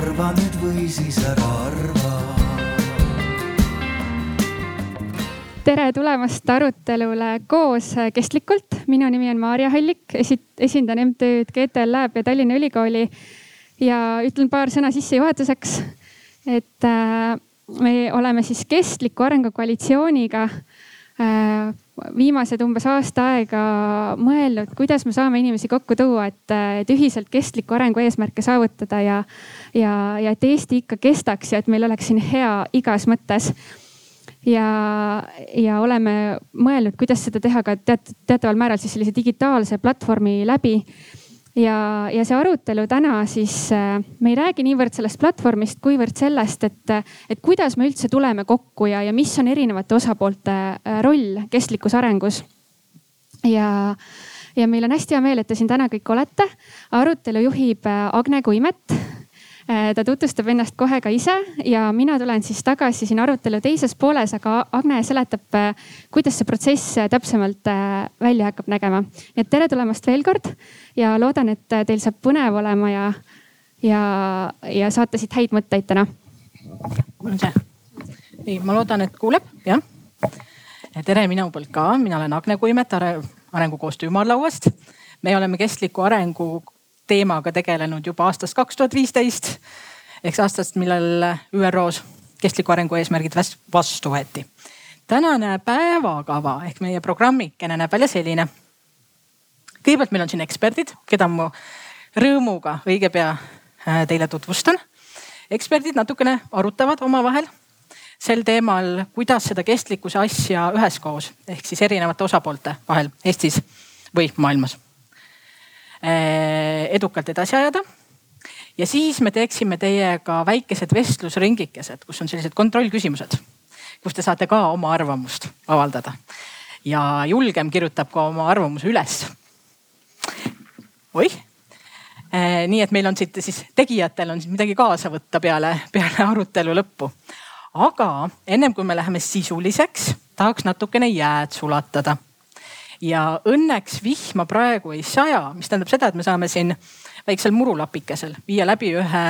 arva nüüd või siis ära arva. tere tulemast arutelule koos kestlikult. minu nimi on Maarja Hallik, esindan MTÜ-d GTL Lab ja Tallinna Ülikooli. ja ütlen paar sõna sissejuhatuseks, et äh, me oleme siis kestliku arengu koalitsiooniga äh, viimased umbes aasta aega mõelnud, kuidas me saame inimesi kokku tuua, et, et ühiselt kestliku arengu eesmärke saavutada ja, ja, ja et Eesti ikka kestaks ja et meil oleks siin hea igas mõttes. ja, ja oleme mõelnud, kuidas seda teha ka teat-, teataval määral siis sellise digitaalse platvormi läbi ja, ja see arutelu täna siis äh, me ei räägi niivõrd sellest platvormist, kuivõrd sellest, et, et kuidas me üldse tuleme kokku ja, ja mis on erinevate osapoolte äh, roll kestlikus arengus. ja, ja meil on hästi hea meel, et te siin täna kõik olete. arutelu juhib äh, Agne Kuimet Äh, ta tutvustab ennast kohe ka ise ja mina tulen siis tagasi siin arutelu teises pooles, aga Agne seletab, äh, kuidas see protsess äh, täpsemalt välja hakkab nägema. nii et tere tulemast veel kord ja loodan, et teil saab põnev olema ja, ja, ja saate siit häid mõtteid täna. nii, ma loodan, et kuuleb, jah. tere minu poolt ka, mina olen Agne Kuimet arengukoostöö ümarlauast. me oleme kestliku arengu teemaga tegelenud juba aastast kaks tuhat viisteist ehk aastast, millal ÜRO-s kestliku arengu eesmärgid vastu võeti. tänane päevakava ehk meie programmikene näeb välja selline. kõigepealt meil on siin eksperdid, keda ma rõõmuga õige pea äh, teile tutvustan. eksperdid natukene arutavad omavahel sel teemal, kuidas seda kestlikkuse asja üheskoos ehk siis erinevate osapoolte vahel Eestis või maailmas Eh, edukalt edasi ajada. ja siis me teeksime teiega väikesed vestlusringikesed, kus on sellised kontrollküsimused, kus te saate ka oma arvamust avaldada. ja julgem kirjutab ka oma arvamuse üles. oih eh, nii et meil on siit siis tegijatel on siis midagi kaasa võtta peale, peale arutelu lõppu. aga ennem kui me läheme sisuliseks, tahaks natukene jääd sulatada ja õnneks vihma praegu ei saja, mis tähendab seda, et me saame siin väiksel murulapikesel viia läbi ühe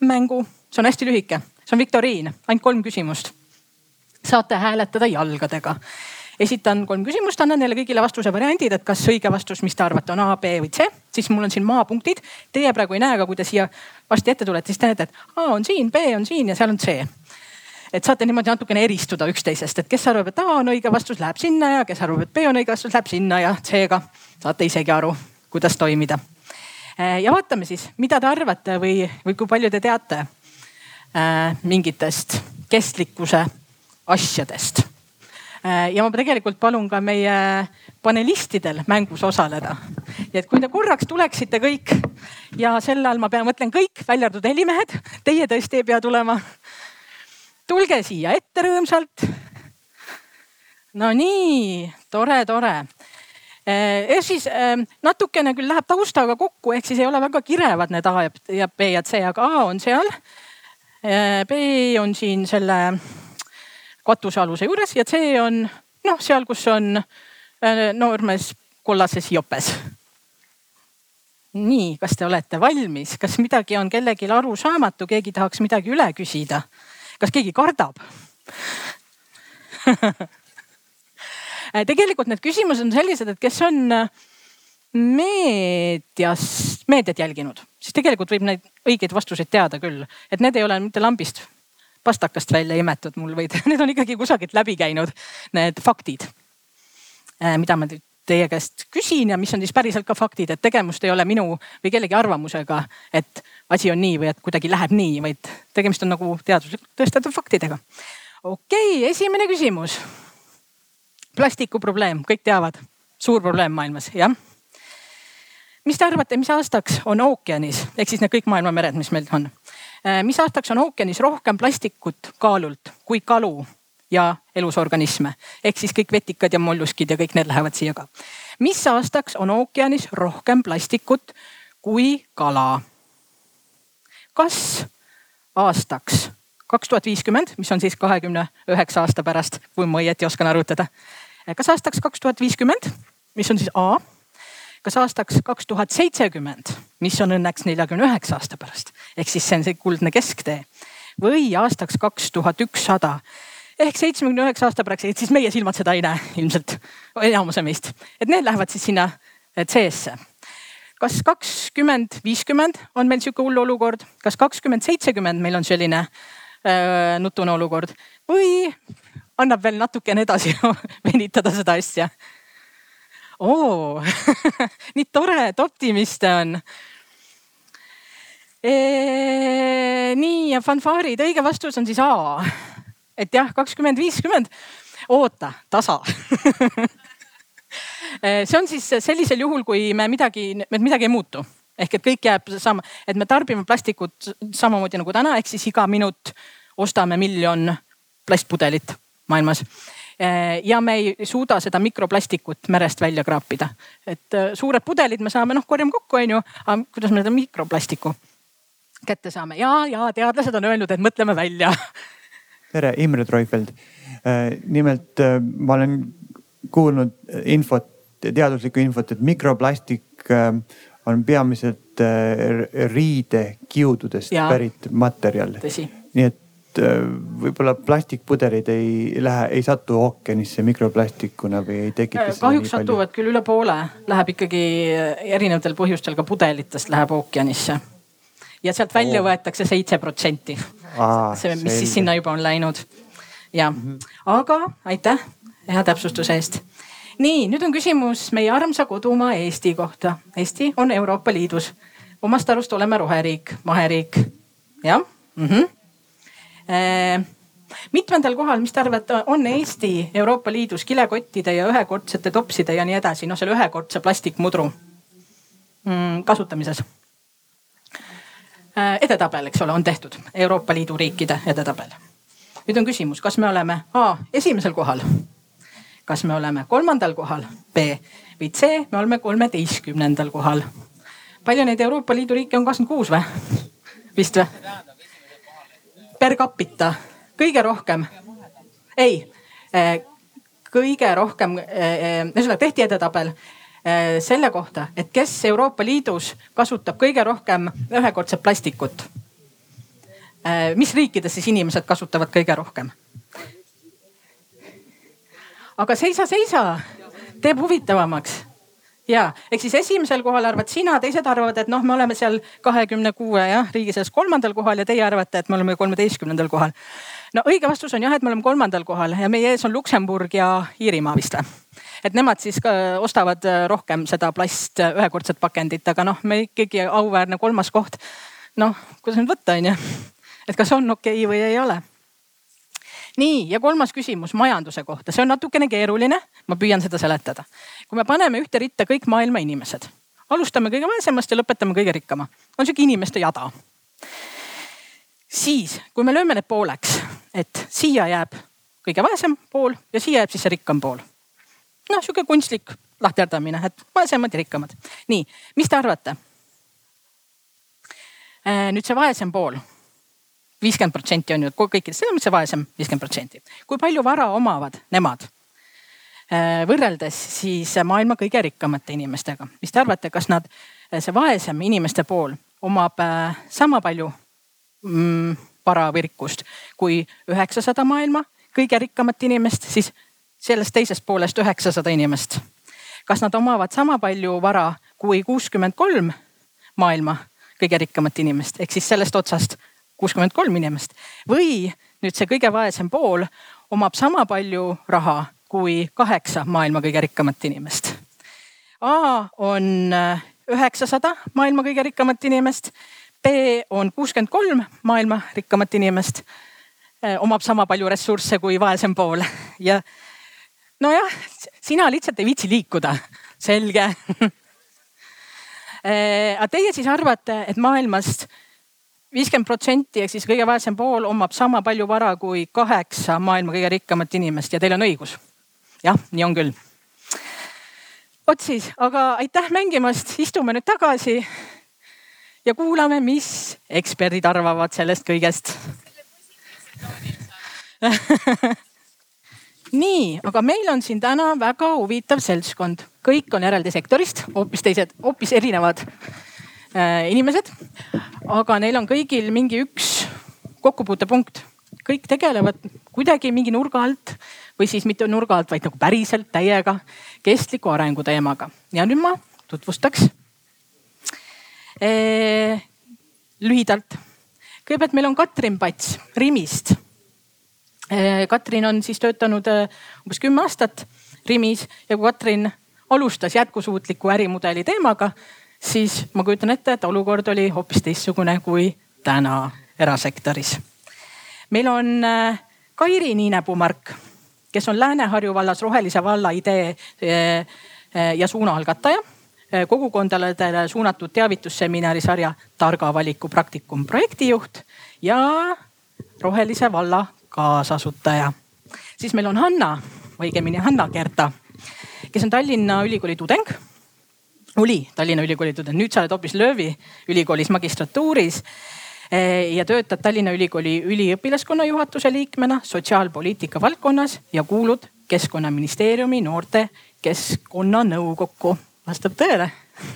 mängu. see on hästi lühike, see on viktoriin, ainult kolm küsimust. saate hääletada jalgadega. esitan kolm küsimust, annan neile kõigile vastuse variandid, et kas õige vastus, mis te arvate, on A, B või C. siis mul on siin maapunktid. Teie praegu ei näe, aga kui te siia varsti ette tulete, siis te näete, et A on siin, B on siin ja seal on C et saate niimoodi natukene eristuda üksteisest, et kes arvab, et A on õige vastus, läheb sinna ja kes arvab, et B on õige vastus, läheb sinna ja C-ga saate isegi aru, kuidas toimida. Äh, ja vaatame siis, mida te arvate või, või kui palju te teate äh, mingitest kestlikkuse asjadest. Äh, ja ma tegelikult palun ka meie panelistidel mängus osaleda. nii et kui te korraks tuleksite kõik ja sel ajal ma pean, mõtlen kõik, välja arvatud helimehed, teie tõesti ei pea tulema tulge siia ette rõõmsalt. no nii, tore, tore. Eh, ehk siis eh, natukene küll läheb taustaga kokku, ehk siis ei ole väga kirevad need A ja B ja C, aga A on seal. Eh, B on siin selle katusealuse juures ja C on noh, seal, kus on noormees kollases jopes nii, kas te olete valmis, kas midagi on kellelgi arusaamatu, keegi tahaks midagi üle küsida? Kas keegi kardab tegelikult need küsimused on sellised, et kes on äh, meedias, meediat jälginud, siis tegelikult võib neid õigeid vastuseid teada küll, et need ei ole mitte lambist pastakast välja imetud mul, vaid need on ikkagi kusagilt läbi käinud, need faktid. Äh, mida ma teie käest küsin ja mis on siis päriselt ka faktid, et tegemist ei ole minu või kellegi arvamusega, et asi on nii või et kuidagi läheb nii, vaid tegemist on nagu teaduslikult tõestatud faktidega. okei okay,, esimene küsimus. plastiku probleem, kõik teavad, suur probleem maailmas, jah. mis te arvate, mis aastaks on ookeanis ehk siis need kõik maailma mered, mis meil on, äh, mis aastaks on ookeanis rohkem plastikut kaalult kui kalu ja elusorganisme ehk siis kõik vetikad ja molluskid ja kõik need lähevad siia ka. mis aastaks on ookeanis rohkem plastikut kui kala? kas aastaks kaks tuhat viiskümmend, mis on siis kahekümne üheksa aasta pärast, kui ma õieti oskan arvutada. kas aastaks kaks tuhat viiskümmend, mis on siis A, kas aastaks kaks tuhat seitsekümmend, mis on õnneks neljakümne üheksa aasta pärast, ehk siis see on see kuldne kesktee või aastaks kaks tuhat ükssada ehk seitsmekümne üheksa aasta pärast, et siis meie silmad seda ei näe ilmselt, enamuse meist, et need lähevad siis sinna C-sse. kas kakskümmend viiskümmend on meil sihuke hull olukord, kas kakskümmend seitsekümmend meil on selline äh, nutune olukord või annab veel natukene edasi venitada seda asja? oo nii tore, et optimiste on e,. nii ja fanfaarid, õige vastus on siis A et jah, kakskümmend, viiskümmend, oota, tasa. See on siis sellisel juhul, kui me midagi, midagi ei muutu. Ehk et kõik jääb sama, et me tarbime plastikut samamoodi nagu täna, ehk siis iga minut ostame miljon plastpudelit maailmas. ja me ei suuda seda mikroplastikut merest välja kraapida, et suured pudelid me saame, noh, korjame kokku, onju, aga kuidas me seda mikroplastiku kätte saame? Ja, ja teadlased on öelnud, et mõtleme välja tere, Imre Treufeld. Äh, nimelt äh, ma olen kuulnud infot, teaduslikku infot, et mikroplastik äh, on peamiselt riidekiududest ja. pärit materjal. nii et võib-olla plastikpudelid ei lähe, ei satu ookeanisse mikroplastikuna või ei tekita. kahjuks satuvad küll üle poole, läheb ikkagi erinevatel põhjustel ka pudelitest läheb ookeanisse ja sealt välja oh. võetakse seitse protsenti. See, mis selge. siis sinna juba on läinud. ja mm, -hmm. aga aitäh hea täpsustuse eest. nii, nüüd on küsimus meie armsa kodumaa Eesti kohta. Eesti on Euroopa Liidus. omast arust oleme roheriik, maheriik. jah mm -hmm. Eee, mitmendal kohal, mis te arvate, on Eesti Euroopa Liidus kilekottide ja ühekordsete topside ja nii edasi, noh selle ühekordse plastikmudru mm, kasutamises edetabel, eks ole, on tehtud, Euroopa Liidu riikide edetabel. nüüd on küsimus, kas me oleme A esimesel kohal, kas me oleme kolmandal kohal, B või C, me oleme kolmeteistkümnendal kohal. palju neid Euroopa Liidu riike on, kakskümmend kuus või? vist või? Per capita, kõige rohkem, ei, äh, kõige rohkem, äh, ühesõnaga tehti edetabel Äh, selle kohta, et kes Euroopa Liidus kasutab kõige rohkem ühekordset plastikut. Äh, mis riikides siis inimesed kasutavad kõige rohkem? aga seisa, seisa, teeb huvitavamaks ja ehk siis esimesel kohal arvad sina, teised arvavad, et noh, me oleme seal kahekümne kuue jah riigi sees kolmandal kohal ja teie arvate, et me oleme kolmeteistkümnendal kohal. no õige vastus on jah, et me oleme kolmandal kohal ja meie ees on Luksemburg ja Iirimaa vist või? et nemad siis ka ostavad äh, rohkem seda plast äh, ühekordset pakendit, aga noh, me ikkagi auväärne kolmas koht. noh, kuidas nüüd võtta, onju, et kas on okei okay või ei ole nii ja kolmas küsimus majanduse kohta, see on natukene keeruline, ma püüan seda seletada. kui me paneme ühte ritta kõik maailma inimesed, alustame kõige vaesemast ja lõpetame kõige rikkama, on sihuke inimeste jada. siis, kui me lööme need pooleks, et siia jääb kõige vaesem pool ja siia jääb siis see rikkam pool noh, sihuke kunstlik lahterdamine, et vaesemad ja rikkamad. nii, mis te arvate? Äh, nüüd see vaesem pool, viiskümmend protsenti on ju kõikidest, see on see vaesem viiskümmend protsenti. kui palju vara omavad nemad? Äh, võrreldes siis maailma kõige rikkamate inimestega, mis te arvate, kas nad, see vaesem inimeste pool omab äh, sama palju mm, vara või rikkust kui üheksasada maailma kõige rikkamat inimest, siis sellest teisest poolest üheksasada inimest. kas nad omavad sama palju vara kui kuuskümmend kolm maailma kõige rikkamat inimest ehk siis sellest otsast kuuskümmend kolm inimest. Või nüüd see kõige vaesem pool omab sama palju raha kui kaheksa maailma kõige rikkamat inimest. A on äh, üheksasada maailma kõige rikkamat inimest, B on kuuskümmend kolm maailma rikkamat inimest, äh, omab sama palju ressursse kui vaesem pool. Ja nojah, sina lihtsalt ei viitsi liikuda, selge. Äh, aga teie siis arvate, et maailmast viiskümmend protsenti ehk siis kõige vaesem pool omab sama palju vara kui kaheksa maailma kõige rikkamat inimest ja teil on õigus. jah, nii on küll. vot siis, aga aitäh mängimast, istume nüüd tagasi ja kuulame, mis eksperdid arvavad sellest kõigest nii, aga meil on siin täna väga huvitav seltskond, kõik on eraldi sektorist, hoopis teised, hoopis erinevad inimesed. aga neil on kõigil mingi üks kokkupuutepunkt, kõik tegelevad kuidagi mingi nurga alt või siis mitte nurga alt, vaid nagu päriselt täiega kestliku arengu teemaga. ja nüüd ma tutvustaks eh, lühidalt. kõigepealt meil on Katrin Pats Rimist. Eh, Katrin on siis töötanud umbes kümme aastat Rimis ja kui Katrin alustas jätkusuutliku ärimudeli teemaga, siis ma kujutan ette, et olukord oli hoopis teistsugune kui täna erasektoris. meil on eh, Kairi Niinepuumark, kes on Lääne-Harju vallas Rohelise valla idee ja suuna algataja kogukondadele suunatud teavitusseminari sarja Targa valiku praktikum projektijuht ja Rohelise valla kaasasutaja. siis meil on Hanna, õigemini Hanna Kerta, kes on Tallinna Ülikooli tudeng. Oli Tallinna Ülikooli tudeng, nüüd sa oled hoopis Löövi ülikoolis magistratuuris eh, ja töötad Tallinna Ülikooli üliõpilaskonna juhatuse liikmena sotsiaalpoliitika valdkonnas ja kuulud Keskkonnaministeeriumi noorte keskkonnanõukokku. Vastab tõele.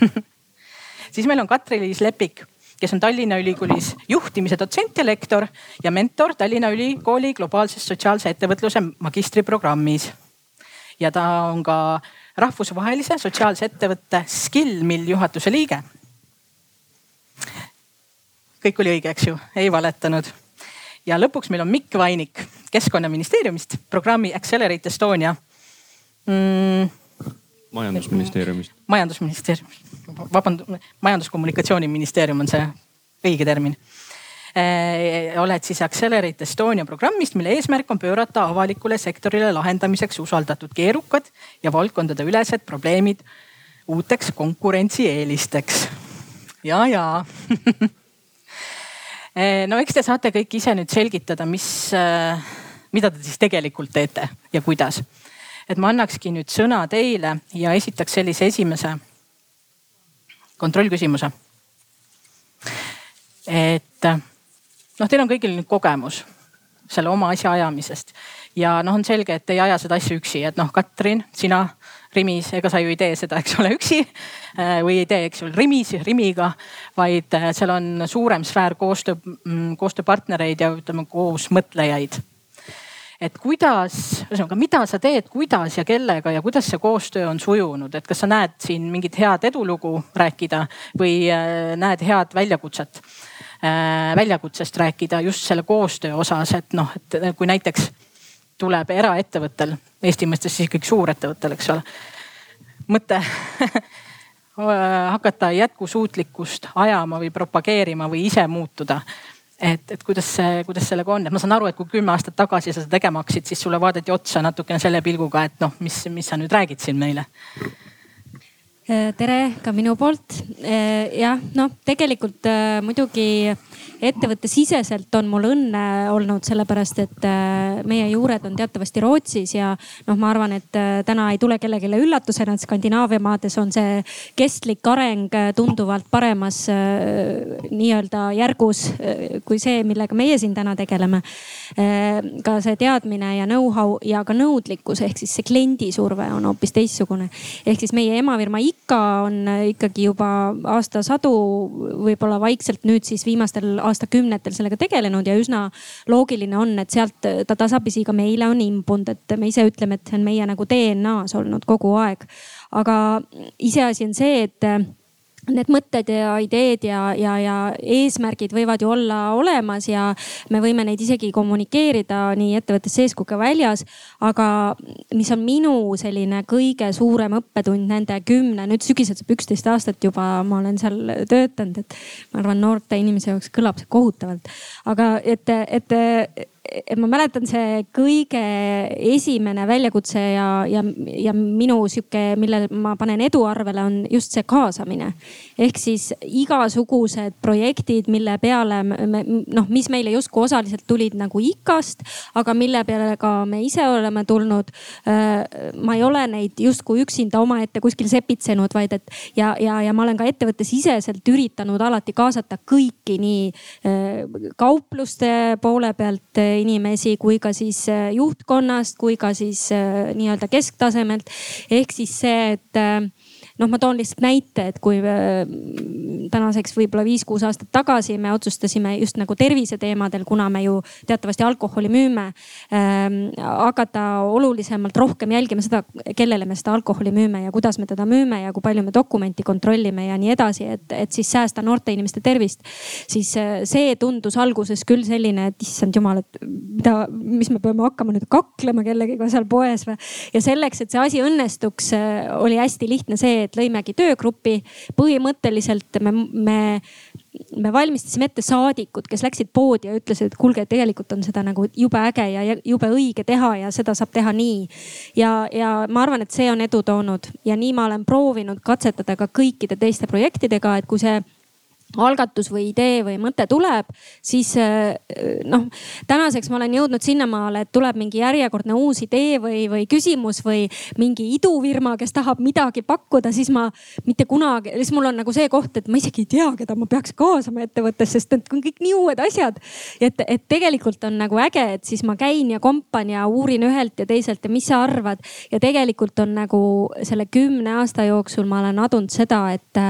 Siis meil on Katri-Liis Lepik, kes on Tallinna Ülikoolis juhtimise dotsent ja lektor ja mentor Tallinna Ülikooli globaalses sotsiaalse ettevõtluse magistriprogrammis. ja ta on ka rahvusvahelise sotsiaalse ettevõtte Skillmill juhatuse liige. kõik oli õige, eks ju, ei valetanud. ja lõpuks meil on Mikk Vainik Keskkonnaministeeriumist, programmi Accelerate Estonia mm majandusministeeriumist. majandusministeeriumist, vabandust, majandus-kommunikatsiooniministeerium on see õige termin oled siis Accelerate Estonia programmist, mille eesmärk on pöörata avalikule sektorile lahendamiseks usaldatud keerukad ja valdkondade ülesed probleemid uuteks konkurentsieelisteks. ja, ja eh, no eks te saate kõik ise nüüd selgitada, mis, eh, mida te siis tegelikult teete ja kuidas et ma annakski nüüd sõna teile ja esitaks sellise esimese kontrollküsimuse. et noh, teil on kõigil nüüd kogemus selle oma asja ajamisest. Ja noh, on selge, et ei aja seda asja üksi, et noh, Katrin, sina Rimis, ega sa ju ei tee seda, eks ole, üksi äh, või ei tee, eks ole, Rimis, Rimiga, vaid äh, seal on suurem sfäär koostöö, mm, koostööpartnereid ja ütleme koosmõtlejaid et kuidas, ühesõnaga, mida sa teed, kuidas ja kellega ja kuidas see koostöö on sujunud, et kas sa näed siin mingit head edulugu rääkida või äh, näed head väljakutset, väljakutsest rääkida just selle koostöö osas, et noh, et kui näiteks tuleb eraettevõttel, Eesti mõistes siis ikkagi suurettevõttel, eks ole, mõte hakata jätkusuutlikkust ajama või propageerima või ise muutuda. Et, et kuidas see, kuidas sellega on, et ma saan aru, et kui kümme aastat tagasi sa seda tegema hakkasid, siis sulle vaadati otsa natukene selle pilguga, et noh, mis, mis sa nüüd räägid siin meile tere ka minu poolt. jah, noh, tegelikult äh, muidugi ettevõttesiseselt on mul õnne olnud, sellepärast et meie juured on teatavasti Rootsis ja noh, ma arvan, et täna ei tule kellelegi üllatusena, et Skandinaavia maades on see kestlik areng tunduvalt paremas nii-öelda järgus kui see, millega meie siin täna tegeleme. ka see teadmine ja know-how ja ka nõudlikkus ehk siis see kliendisurve on hoopis teistsugune. ehk siis meie emafirma IKA on ikkagi juba aastasadu, võib-olla vaikselt nüüd siis viimastel aastakümnetel sellega tegelenud ja üsna loogiline on, et sealt ta tasapisi ka meile on imbunud, et me ise ütleme, et see on meie nagu DNA-s olnud kogu aeg. aga iseasi on see, et need mõtted ja ideed ja, ja, ja eesmärgid võivad ju olla olemas ja me võime neid isegi kommunikeerida nii ettevõttes sees kui ka väljas. aga mis on minu selline kõige suurem õppetund nende kümne, nüüd sügisel saab üksteist aastat juba, ma olen seal töötanud, et ma arvan, noorte inimese jaoks kõlab see kohutavalt. aga et, et ma mäletan, see kõige esimene väljakutse ja, ja, ja minu sihuke, mille ma panen eduarvele, on just see kaasamine. ehk siis igasugused projektid, mille peale me noh, mis meile justkui osaliselt tulid nagu IKA-st, aga mille peale ka me ise oleme tulnud. Äh, ma ei ole neid justkui üksinda omaette kuskil sepitsenud, vaid et ja, ja, ja ma olen ka ettevõttesiseselt üritanud alati kaasata kõiki nii äh, kaupluste poole pealt inimesi kui ka siis juhtkonnast, kui ka siis nii-öelda kesktasemelt. ehk siis see, et noh, ma toon lihtsalt näite, et kui äh, tänaseks võib-olla viis-kuus aastat tagasi me otsustasime just nagu terviseteemadel, kuna me ju teatavasti alkoholi müüme ähm,, hakata olulisemalt rohkem jälgima seda, kellele me seda alkoholi müüme ja kuidas me teda müüme ja kui palju me dokumenti kontrollime ja nii edasi, et, et siis säästa noorte inimeste tervist. siis äh, see tundus alguses küll selline, et issand jumal, et mida, mis me peame hakkama nüüd kaklema kellegiga seal poes või. ja selleks, et see asi õnnestuks, äh, oli hästi lihtne see, et et lõimegi töögrupi. põhimõtteliselt me, me, me valmistasime ette saadikud, kes läksid poodi ja ütlesid, et kuulge, tegelikult on seda nagu jube äge ja jube õige teha ja seda saab teha nii. ja, ja ma arvan, et see on edu toonud ja nii ma olen proovinud katsetada ka kõikide teiste projektidega, et kui see algatus või idee või mõte tuleb, siis äh, noh, tänaseks ma olen jõudnud sinnamaale, et tuleb mingi järjekordne uus idee või, või küsimus või mingi idufirma, kes tahab midagi pakkuda, siis ma mitte kunagi, siis mul on nagu see koht, et ma isegi ei tea, keda ma peaks kaasama ettevõttesse, sest need on kõik nii uued asjad. et, et tegelikult on nagu äge, et siis ma käin ja kompan ja uurin ühelt ja teiselt ja mis sa arvad. ja tegelikult on nagu selle kümne aasta jooksul ma olen adunud seda, et,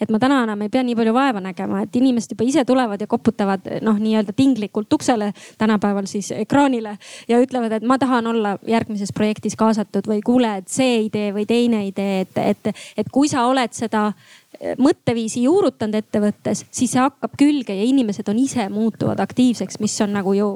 et ma täna enam ei pea nii palju vaeva nägema nägema, et inimesed juba ise tulevad ja koputavad noh, nii-öelda tinglikult uksele, tänapäeval siis ekraanile ja ütlevad, et ma tahan olla järgmises projektis kaasatud või kuule, et see idee või teine idee, et, et, et kui sa oled seda mõtteviisi juurutanud ettevõttes, siis see hakkab külge ja inimesed on ise muutuvad aktiivseks, mis on nagu ju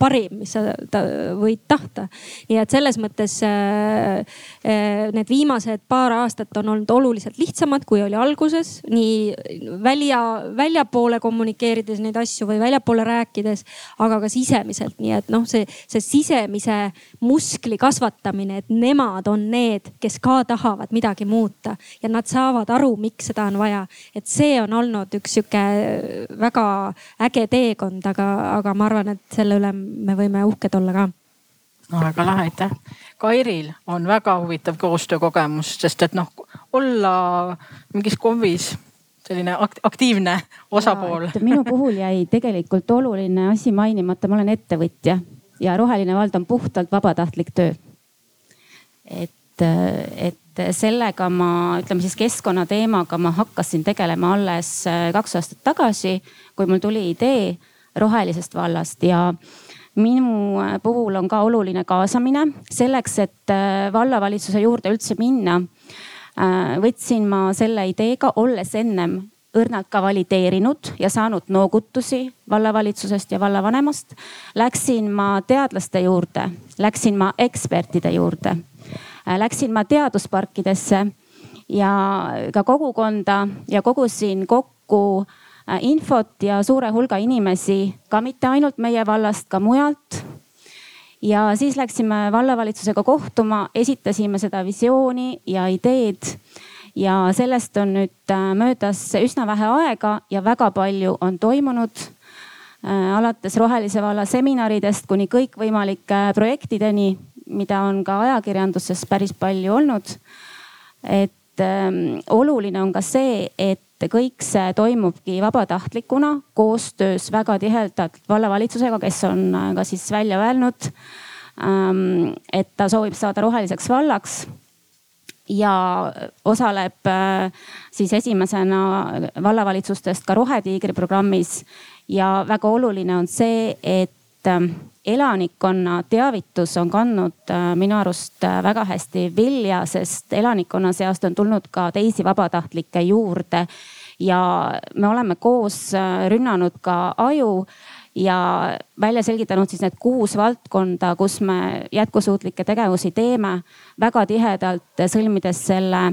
parim, mis sa ta, võid tahta. nii et selles mõttes äh, äh, need viimased paar aastat on olnud oluliselt lihtsamad, kui oli alguses. nii välja, väljapoole kommunikeerides neid asju või väljapoole rääkides, aga ka sisemiselt, nii et noh, see, see sisemise muskli kasvatamine, et nemad on need, kes ka tahavad midagi muuta ja nad saavad aru, miks seda on vaja. et see on olnud üks sihuke väga äge teekond, aga, aga ma arvan, et selle üle me võime uhked olla ka no väga lahe, aitäh. Kairil on väga huvitav koostöökogemus, sest et noh, olla mingis KOV-is selline aktiivne osapool. minu puhul jäi tegelikult oluline asi mainimata, ma olen ettevõtja ja Roheline vald on puhtalt vabatahtlik töö. et, et sellega ma, ütleme siis keskkonnateemaga ma hakkasin tegelema alles kaks aastat tagasi, kui mul tuli idee rohelisest vallast ja minu äh, puhul on ka oluline kaasamine selleks, et äh, vallavalitsuse juurde üldse minna. Äh, võtsin ma selle ideega, olles ennem õrnalt ka valideerinud ja saanud noogutusi vallavalitsusest ja vallavanemast. Läksin ma teadlaste juurde, läksin ma ekspertide juurde, läksin ma teadusparkidesse ja ka kogukonda ja kogusin kokku infot ja suure hulga inimesi, ka mitte ainult meie vallast, ka mujalt. ja siis läksime vallavalitsusega kohtuma, esitasime seda visiooni ja ideed. ja sellest on nüüd äh, möödas üsna vähe aega ja väga palju on toimunud äh, alates Rohelise valla seminaridest kuni kõikvõimalike projektideni, mida on ka ajakirjanduses päris palju olnud. et ähm, oluline on ka see, et kõik see toimubki vabatahtlikuna koostöös väga tihedalt vallavalitsusega, kes on äh, ka siis välja öelnud, ähm, et ta soovib saada roheliseks vallaks ja osaleb äh, siis esimesena vallavalitsustest ka Rohetiigri programmis. ja väga oluline on see, et ähm, elanikkonna teavitus on kandnud äh, minu arust äh, väga hästi vilja, sest elanikkonna seast on tulnud ka teisi vabatahtlikke juurde. ja me oleme koos äh, rünnanud ka aju ja välja selgitanud siis need kuus valdkonda, kus me jätkusuutlikke tegevusi teeme väga tihedalt, sõlmides selle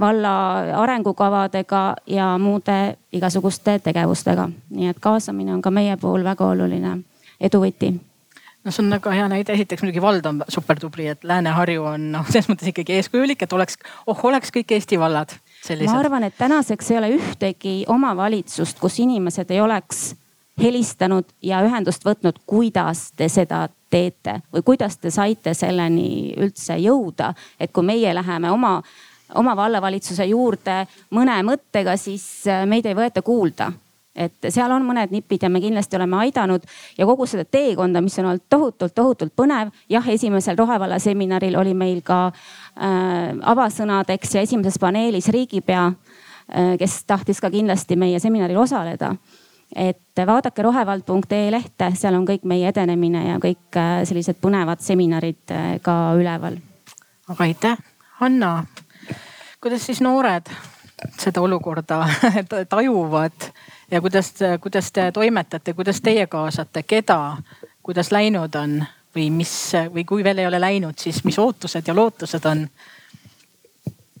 valla arengukavadega ja muude igasuguste tegevustega. nii et kaasamine on ka meie puhul väga oluline edu võti no see on väga hea näide, esiteks muidugi vald on super tubli, et Lääne-Harju on noh, selles mõttes ikkagi eeskujulik, et oleks, oh oleks kõik Eesti vallad sellised. ma arvan, et tänaseks ei ole ühtegi omavalitsust, kus inimesed ei oleks helistanud ja ühendust võtnud, kuidas te seda teete või kuidas te saite selleni üldse jõuda. et kui meie läheme oma, oma vallavalitsuse juurde mõne mõttega, siis meid ei võeta kuulda et seal on mõned nipid ja me kindlasti oleme aidanud ja kogu seda teekonda, mis on olnud tohutult, tohutult põnev. jah, esimesel Rohevalla seminaril oli meil ka äh, avasõnadeks ja esimeses paneelis riigipea äh,, kes tahtis ka kindlasti meie seminaril osaleda et vaadake rohevald.ee lehte, seal on kõik meie edenemine ja kõik äh, sellised põnevad seminarid äh, ka üleval. aga aitäh, Hanna. kuidas siis noored seda olukorda tajuvad ja kuidas, kuidas te toimetate, kuidas teie kaasate, keda, kuidas läinud on või mis või kui veel ei ole läinud, siis mis ootused ja lootused on?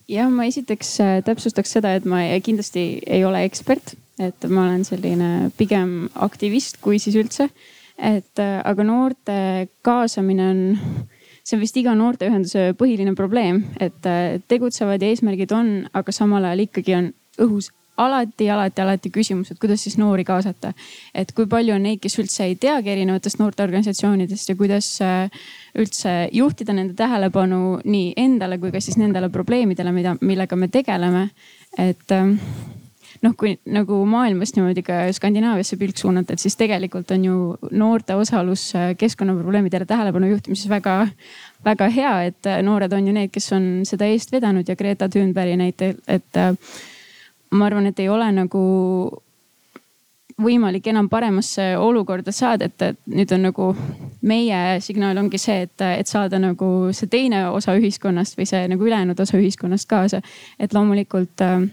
jah, ma esiteks äh, täpsustaks seda, et ma kindlasti ei ole ekspert, et ma olen selline pigem aktivist, kui siis üldse. et äh, aga noorte kaasamine on, see on vist iga noorteühenduse põhiline probleem, et äh, tegutsevad ja eesmärgid on, aga samal ajal ikkagi on õhus alati, alati, alati küsimus, et kuidas siis noori kaasata. et kui palju on neid, kes üldse ei teagi erinevatest noorteorganisatsioonidest ja kuidas äh, üldse juhtida nende tähelepanu nii endale kui ka siis nendele probleemidele, mida, millega me tegeleme. et ähm, noh, kui nagu maailmast niimoodi ka Skandinaaviasse pilk suunata, et siis tegelikult on ju noorte osalus äh, keskkonnaprobleemidele tähelepanu juhtimises väga, väga hea, et äh, noored on ju need, kes on seda eest vedanud ja Greta Thunbergi näitel, et ma arvan, et ei ole nagu võimalik enam paremasse olukorda saada, et, et nüüd on nagu meie signaal ongi see, et, et saada nagu see teine osa ühiskonnast või see nagu ülejäänud osa ühiskonnast kaasa. et loomulikult äh,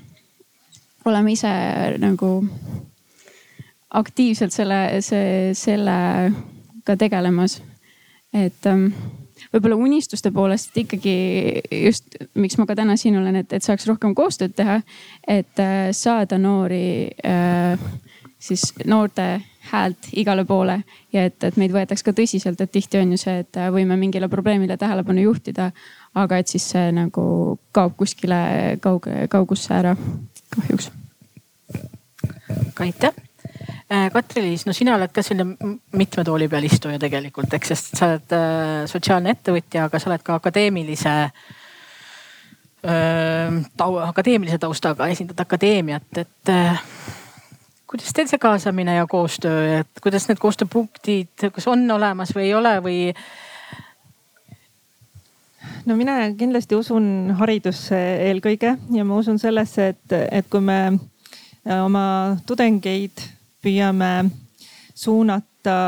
oleme ise nagu aktiivselt selle, see, sellega tegelemas. et ähm, võib-olla unistuste poolest ikkagi just, miks ma ka täna siin olen, et, et saaks rohkem koostööd teha. et äh, saada noori äh, siis noorte häält igale poole ja et, et meid võetaks ka tõsiselt, et tihti on ju see, et äh, võime mingile probleemile tähelepanu juhtida, aga et siis see nagu kaob kuskile kauge, kaugusse ära kahjuks. aitäh Äh, Katri-Liis, no sina oled ka selline mitme tooli peal istuja tegelikult, eks, sest sa oled äh, sotsiaalne ettevõtja, aga sa oled ka akadeemilise äh,, tau, akadeemilise taustaga, esindad akadeemiat, et äh, kuidas teil see kaasamine ja koostöö, et kuidas need koostööpunktid, kas on olemas või ei ole või? no mina kindlasti usun haridusse eelkõige ja ma usun sellesse, et, et kui me oma tudengeid püüame suunata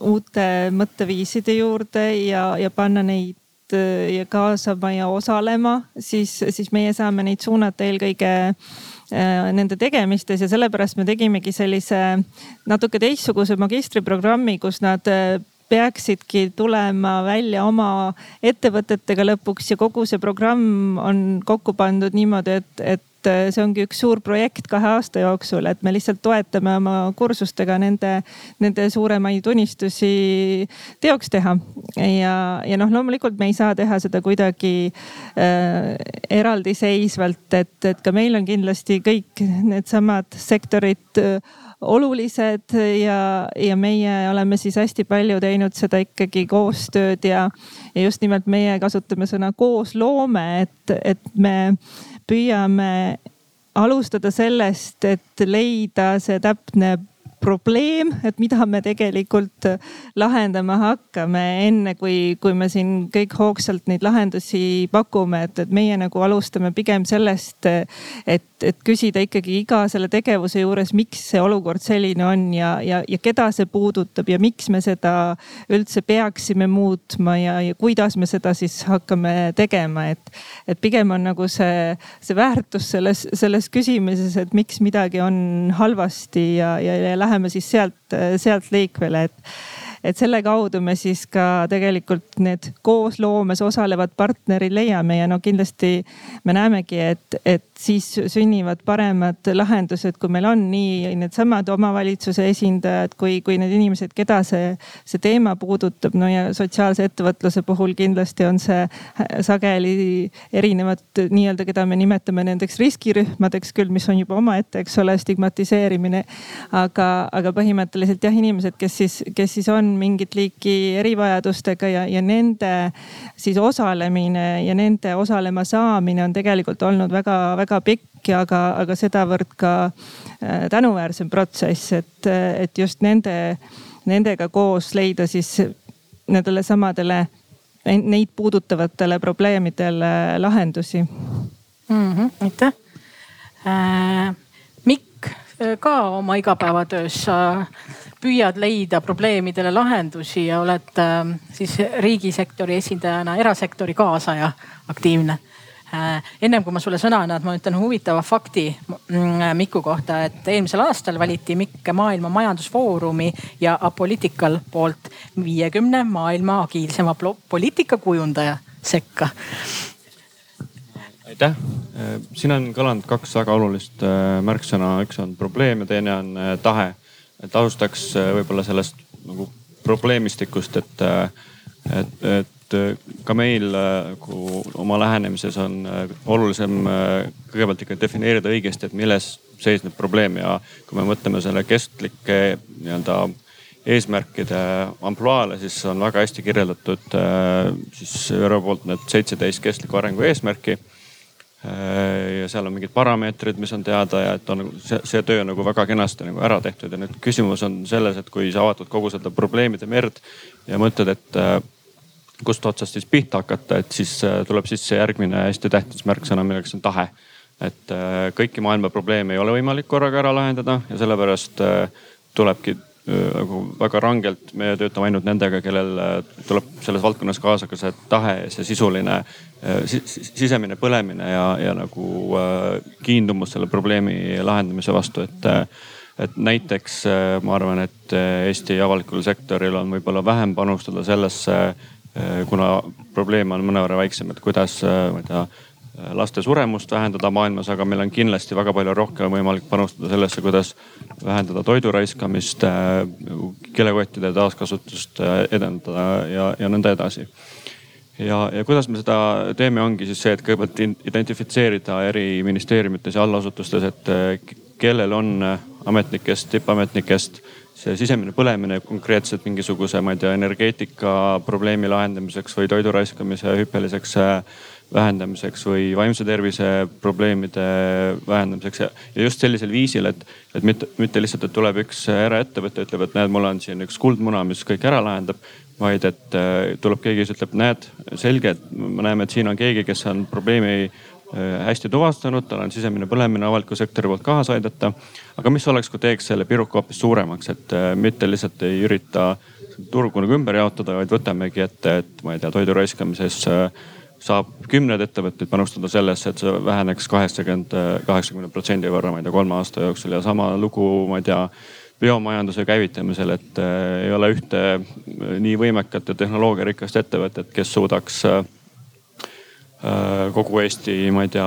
uute mõtteviiside juurde ja, ja panna neid äh, ja kaasama ja osalema, siis, siis meie saame neid suunata eelkõige äh, nende tegemistes ja sellepärast me tegimegi sellise natuke teistsuguse magistriprogrammi, kus nad äh, peaksidki tulema välja oma ettevõtetega lõpuks ja kogu see programm on kokku pandud niimoodi, et, et et äh, see ongi üks suur projekt kahe aasta jooksul, et me lihtsalt toetame oma kursustega nende, nende suuremaid unistusi teoks teha. ja, ja noh, loomulikult me ei saa teha seda kuidagi äh, eraldiseisvalt, et, et ka meil on kindlasti kõik needsamad sektorid äh, olulised ja, ja meie oleme siis hästi palju teinud seda ikkagi koostööd ja, ja just nimelt meie kasutame sõna koosloome, et, et me püüame alustada sellest, et leida see täpne probleem, et mida me tegelikult lahendama hakkame, enne kui, kui me siin kõik hoogsalt neid lahendusi pakume, et, et meie nagu alustame pigem sellest, et, et küsida ikkagi iga selle tegevuse juures, miks see olukord selline on ja, ja, ja keda see puudutab ja miks me seda üldse peaksime muutma ja, ja kuidas me seda siis hakkame tegema, et, et pigem on nagu see, see väärtus selles, selles küsimuses, et miks midagi on halvasti ja, ja, ja läheb läheme siis sealt, sealt liikvele, et et selle kaudu me siis ka tegelikult need koosloomes osalevad partnerid leiame ja no kindlasti me näemegi, et, et siis sünnivad paremad lahendused, kui meil on nii needsamad omavalitsuse esindajad kui, kui need inimesed, keda see, see teema puudutab. no ja sotsiaalse ettevõtluse puhul kindlasti on see sageli erinevad nii-öelda, keda me nimetame nendeks riskirühmadeks küll, mis on juba omaette, eks ole, stigmatiseerimine. aga, aga põhimõtteliselt jah, inimesed, kes siis, kes siis on mingit liiki erivajadustega ja, ja nende siis osalemine ja nende osalema saamine on tegelikult olnud väga-väga pikk ja aga, aga sedavõrd ka äh, tänuväärsem protsess, et, et just nende, nendega koos leida siis nendele samadele, neid puudutavatele probleemidele lahendusi mm. -hmm, aitäh äh,. Mikk, ka oma igapäevatöös sa püüad leida probleemidele lahendusi ja oled äh, siis riigisektori esindajana erasektori kaasaja aktiivne äh,. ennem kui ma sulle sõna annan, ma ütlen huvitava fakti mm, Miku kohta, et eelmisel aastal valiti Mikk Maailma Majandusfoorumi ja Apolitical poolt viiekümne maailma agiilsema poliitikakujundaja sekka aitäh, siin on kõlanud kaks väga olulist äh, märksõna, üks on probleem ja teine on äh, tahe. Et alustaks äh, võib-olla sellest nagu probleemistikust, et, et, et ka meil nagu oma lähenemises on olulisem kõigepealt ikka defineerida õigesti, et milles seisneb probleem. Ja kui me mõtleme selle kestlike nii-öelda eesmärkide ampluaale, siis on väga hästi kirjeldatud siis ÜRO poolt need seitseteist kestliku arengu eesmärki. Äh, ja seal on mingid parameetrid, mis on teada ja et on see, see töö nagu väga kenasti nagu ära tehtud ja nüüd küsimus on selles, et kui sa vaatad kogu seda probleemide merd ja mõtled, et äh, kust otsast siis pihta hakata, et siis äh, tuleb sisse järgmine hästi tähtis märksõna, milleks on tahe. et kõiki maailma probleeme ei ole võimalik korraga ära lahendada ja sellepärast tulebki nagu väga rangelt, me töötame ainult nendega, kellel tuleb selles valdkonnas kaasa ka see tahe, see sisuline Äh, sisemine põlemine ja, ja nagu äh, kiindumus selle probleemi lahendamise vastu, et äh, et näiteks ma arvan, et Eesti avalikul sektoril on võib-olla vähem panustada sellesse, kuna probleem on mõnevõrra väiksem, et kuidas, ma ei tea, laste suremust vähendada maailmas, aga meil on kindlasti väga palju rohkem võimalik panustada sellesse, kuidas vähendada toidu raiskamist, kilekottide taaskasutust edendada ja, ja nõnda edasi. Ja, ja kuidas me seda teeme, ongi siis see, et kõigepealt identifitseerida eri ministeeriumites ja allasutustes, et eh, kellel on ametnikest, tippametnikest see sisemine põlemine konkreetselt mingisuguse, ma ei tea, energeetika probleemi lahendamiseks või toidu raiskamise hüppeliseks eh, vähendamiseks või vaimse tervise probleemide vähendamiseks ja, just sellisel viisil, et, et mitte, mitte lihtsalt, et tuleb üks eraettevõte, ütleb, et näed, mul on siin üks kuldmuna, mis kõik ära lahendab vaid et äh, tuleb keegi, kes ütleb, näed, selge, et me näeme, et siin on keegi, kes on probleemi äh, hästi tuvastanud, tal on sisemine põlemine avaliku sektori poolt kaasa aidata. aga mis oleks, kui teeks selle piruka hoopis suuremaks, et äh, mitte lihtsalt ei ürita turgu nagu ümber jaotada, vaid võtamegi ette, et ma ei tea, toidu raiskamises saab kümneid ettevõtteid panustada sellesse, et see väheneks kaheksakümmend, kaheksakümne protsendi võrra, ma ei tea, kolme aasta jooksul ja sama lugu, ma ei tea biomajanduse käivitamisel, et äh, ei ole ühte äh, nii võimekat ja tehnoloogiarikast ettevõtet, kes suudaks äh, kogu Eesti, ma ei tea,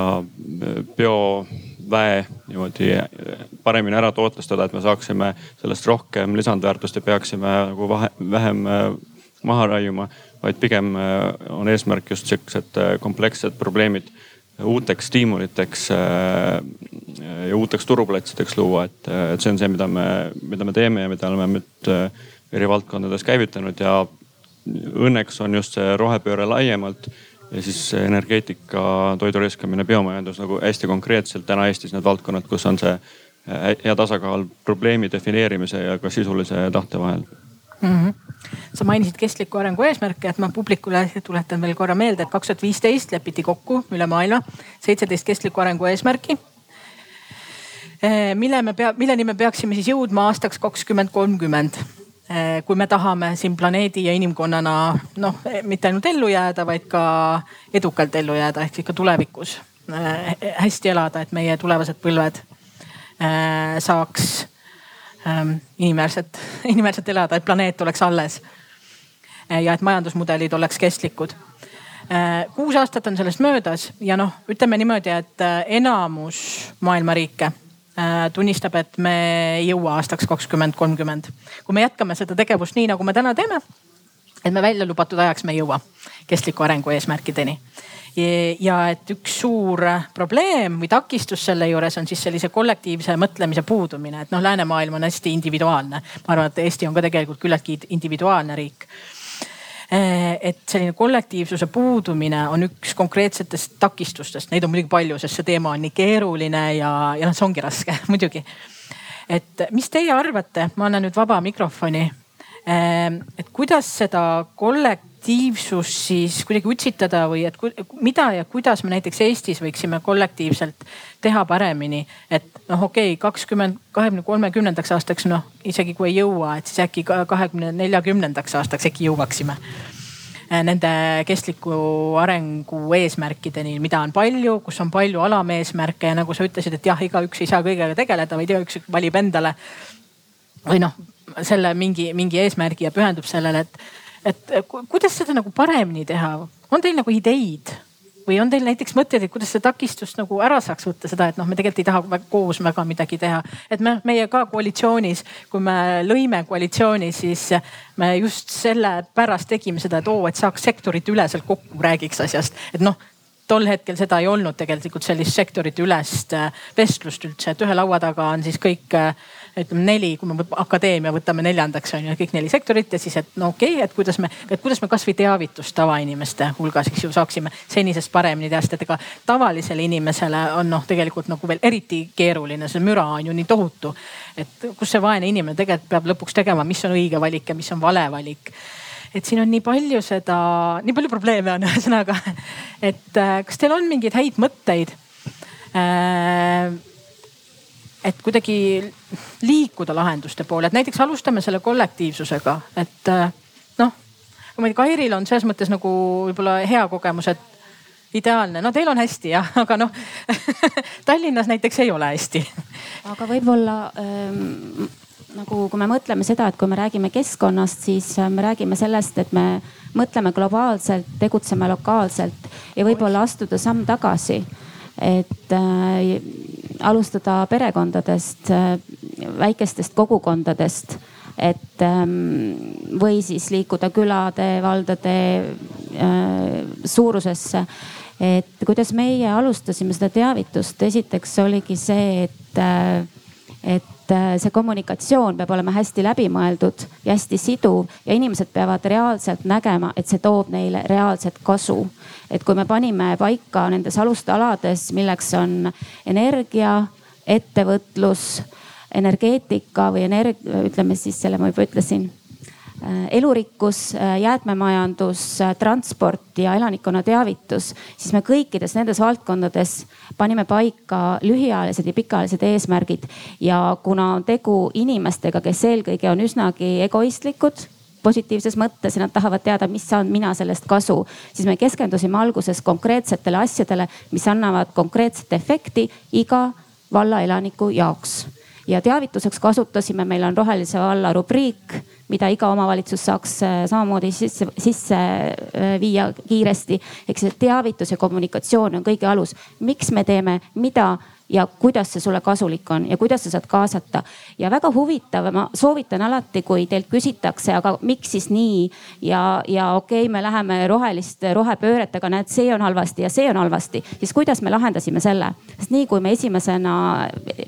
bioväe niimoodi paremini ära tootestada, et me saaksime sellest rohkem lisandväärtust ja peaksime nagu vahe, vähem maha raiuma, vaid pigem on eesmärk just siuksed komplekssed probleemid uuteks stiimuliteks äh, ja uuteks turuplatsideks luua, et, et see on see, mida me, mida me teeme ja mida oleme nüüd äh, eri valdkondades käivitanud ja õnneks on just see rohepööre laiemalt ja siis energeetika, toidu riskamine, biomajandus nagu hästi konkreetselt täna Eestis need valdkonnad, kus on see hea tasakaal probleemi defineerimise ja ka sisulise tahte vahel mm. -hmm. sa mainisid kestliku arengu eesmärke, et ma publikule tuletan veel korra meelde, et kaks tuhat viisteist lepiti kokku üle maailma seitseteist kestliku arengu eesmärki. Eh, mille me pea, milleni me peaksime siis jõudma aastaks kakskümmend kolmkümmend eh, kui me tahame siin planeedi ja inimkonnana noh, mitte ainult ellu jääda, vaid ka edukalt ellu jääda, ehk siis ka tulevikus eh, hästi elada, et meie tulevased põlved saaks Ähm, inimväärset, inimväärselt elada, et planeet oleks alles. Äh, ja et majandusmudelid oleks kestlikud. Äh, kuus aastat on sellest möödas ja noh, ütleme niimoodi, et äh, enamus maailma riike tunnistab, et me ei jõua aastaks kakskümmend kolmkümmend. kui me jätkame seda tegevust nii, nagu me täna teeme, et me välja lubatud ajaks me ei jõua kestliku arengu eesmärkideni ja et üks suur probleem või takistus selle juures on siis sellise kollektiivse mõtlemise puudumine, et noh, läänemaailm on hästi individuaalne. ma arvan, et Eesti on ka tegelikult küllaltki individuaalne riik et selline kollektiivsuse puudumine on üks konkreetsetest takistustest, neid on muidugi palju, sest see teema on nii keeruline ja, ja noh, see ongi raske muidugi. et mis teie arvate, ma annan nüüd vaba mikrofoni. et kuidas seda kollektiivsust aktiivsus siis kuidagi utsitada või et mida ja kuidas me näiteks Eestis võiksime kollektiivselt teha paremini. et noh, okei okay,, kakskümmend, kahekümne, kolmekümnendaks aastaks noh, isegi kui ei jõua, et siis äkki kahekümne neljakümnendaks aastaks äkki jõuaksime äh, nende kestliku arengu eesmärkideni, mida on palju, kus on palju alameesmärke ja nagu sa ütlesid, et jah, igaüks ei saa kõigega tegeleda, vaid igaüks valib endale või noh, selle mingi, mingi eesmärgi ja pühendub sellele, et et kuidas seda nagu paremini teha, on teil nagu ideid? Või on teil näiteks mõtteid, et kuidas seda takistust nagu ära saaks võtta, seda, et noh, me tegelikult ei taha koos väga midagi teha. et me, meie ka koalitsioonis, kui me lõime koalitsiooni, siis me just sellepärast tegime seda, et oo, et saaks sektorite üleselt kokku, räägiks asjast, et noh tol hetkel seda ei olnud tegelikult sellist sektorite ülest vestlust üldse, et ühe laua taga on siis kõik eh, ütleme neli, kui me akadeemia võtame neljandaks on ju kõik neli sektorit ja siis, et no okei okay,, et kuidas me, et kuidas me kasvõi teavitust tavainimeste hulgas, eks ju, saaksime senisest paremini teha, sest et ega tavalisele inimesele on noh, tegelikult nagu veel eriti keeruline, see müra on ju nii tohutu. et kus see vaene inimene tegelikult peab lõpuks tegema, mis on õige valik ja mis on vale valik et siin on nii palju seda, nii palju probleeme on ühesõnaga. et äh, kas teil on mingeid häid mõtteid äh,? Et kuidagi liikuda lahenduste poole, et näiteks alustame selle kollektiivsusega, et äh, noh, ma ei tea, Kairil on selles mõttes nagu võib-olla hea kogemus, et ideaalne, no teil on hästi jah, aga noh Tallinnas näiteks ei ole hästi. aga võib-olla ähm, nagu, kui me mõtleme seda, et kui me räägime keskkonnast, siis äh, me räägime sellest, et me mõtleme globaalselt, tegutseme lokaalselt ja võib-olla astuda samm tagasi et äh, alustada perekondadest, äh, väikestest kogukondadest, et ähm, või siis liikuda külade, valdade äh, suurusesse. et kuidas meie alustasime seda teavitust, esiteks oligi see, et, et see kommunikatsioon peab olema hästi läbimõeldud ja hästi siduv ja inimesed peavad reaalselt nägema, et see toob neile reaalset kasu. Et kui me panime paika nendes alustalades, milleks on energia, ettevõtlus, energeetika või energia, ütleme siis selle ma juba ütlesin äh, elurikkus, äh, jäätmemajandus, äh, transport ja elanikkonna teavitus, siis me kõikides nendes valdkondades panime paika lühiajalised ja pikaajalised eesmärgid. ja kuna on tegu inimestega, kes eelkõige on üsnagi egoistlikud positiivses mõttes ja nad tahavad teada, mis saan mina sellest kasu. siis me keskendusime alguses konkreetsetele asjadele, mis annavad konkreetset efekti iga valla elaniku jaoks. Ja teavituseks kasutasime, meil on rohelise valla rubriik, mida iga omavalitsus saaks äh, samamoodi sisse, sisse äh, viia kiiresti. ehk see teavitus ja kommunikatsioon on kõige alus. miks me teeme, mida ja kuidas see sulle kasulik on ja kuidas sa saad kaasata. ja väga huvitav, ma soovitan alati, kui teilt küsitakse, aga miks siis nii? Ja, ja okei okay,, me läheme rohelist rohepööret, aga näed, see on halvasti ja see on halvasti, siis kuidas me lahendasime selle? sest nii kui me esimesena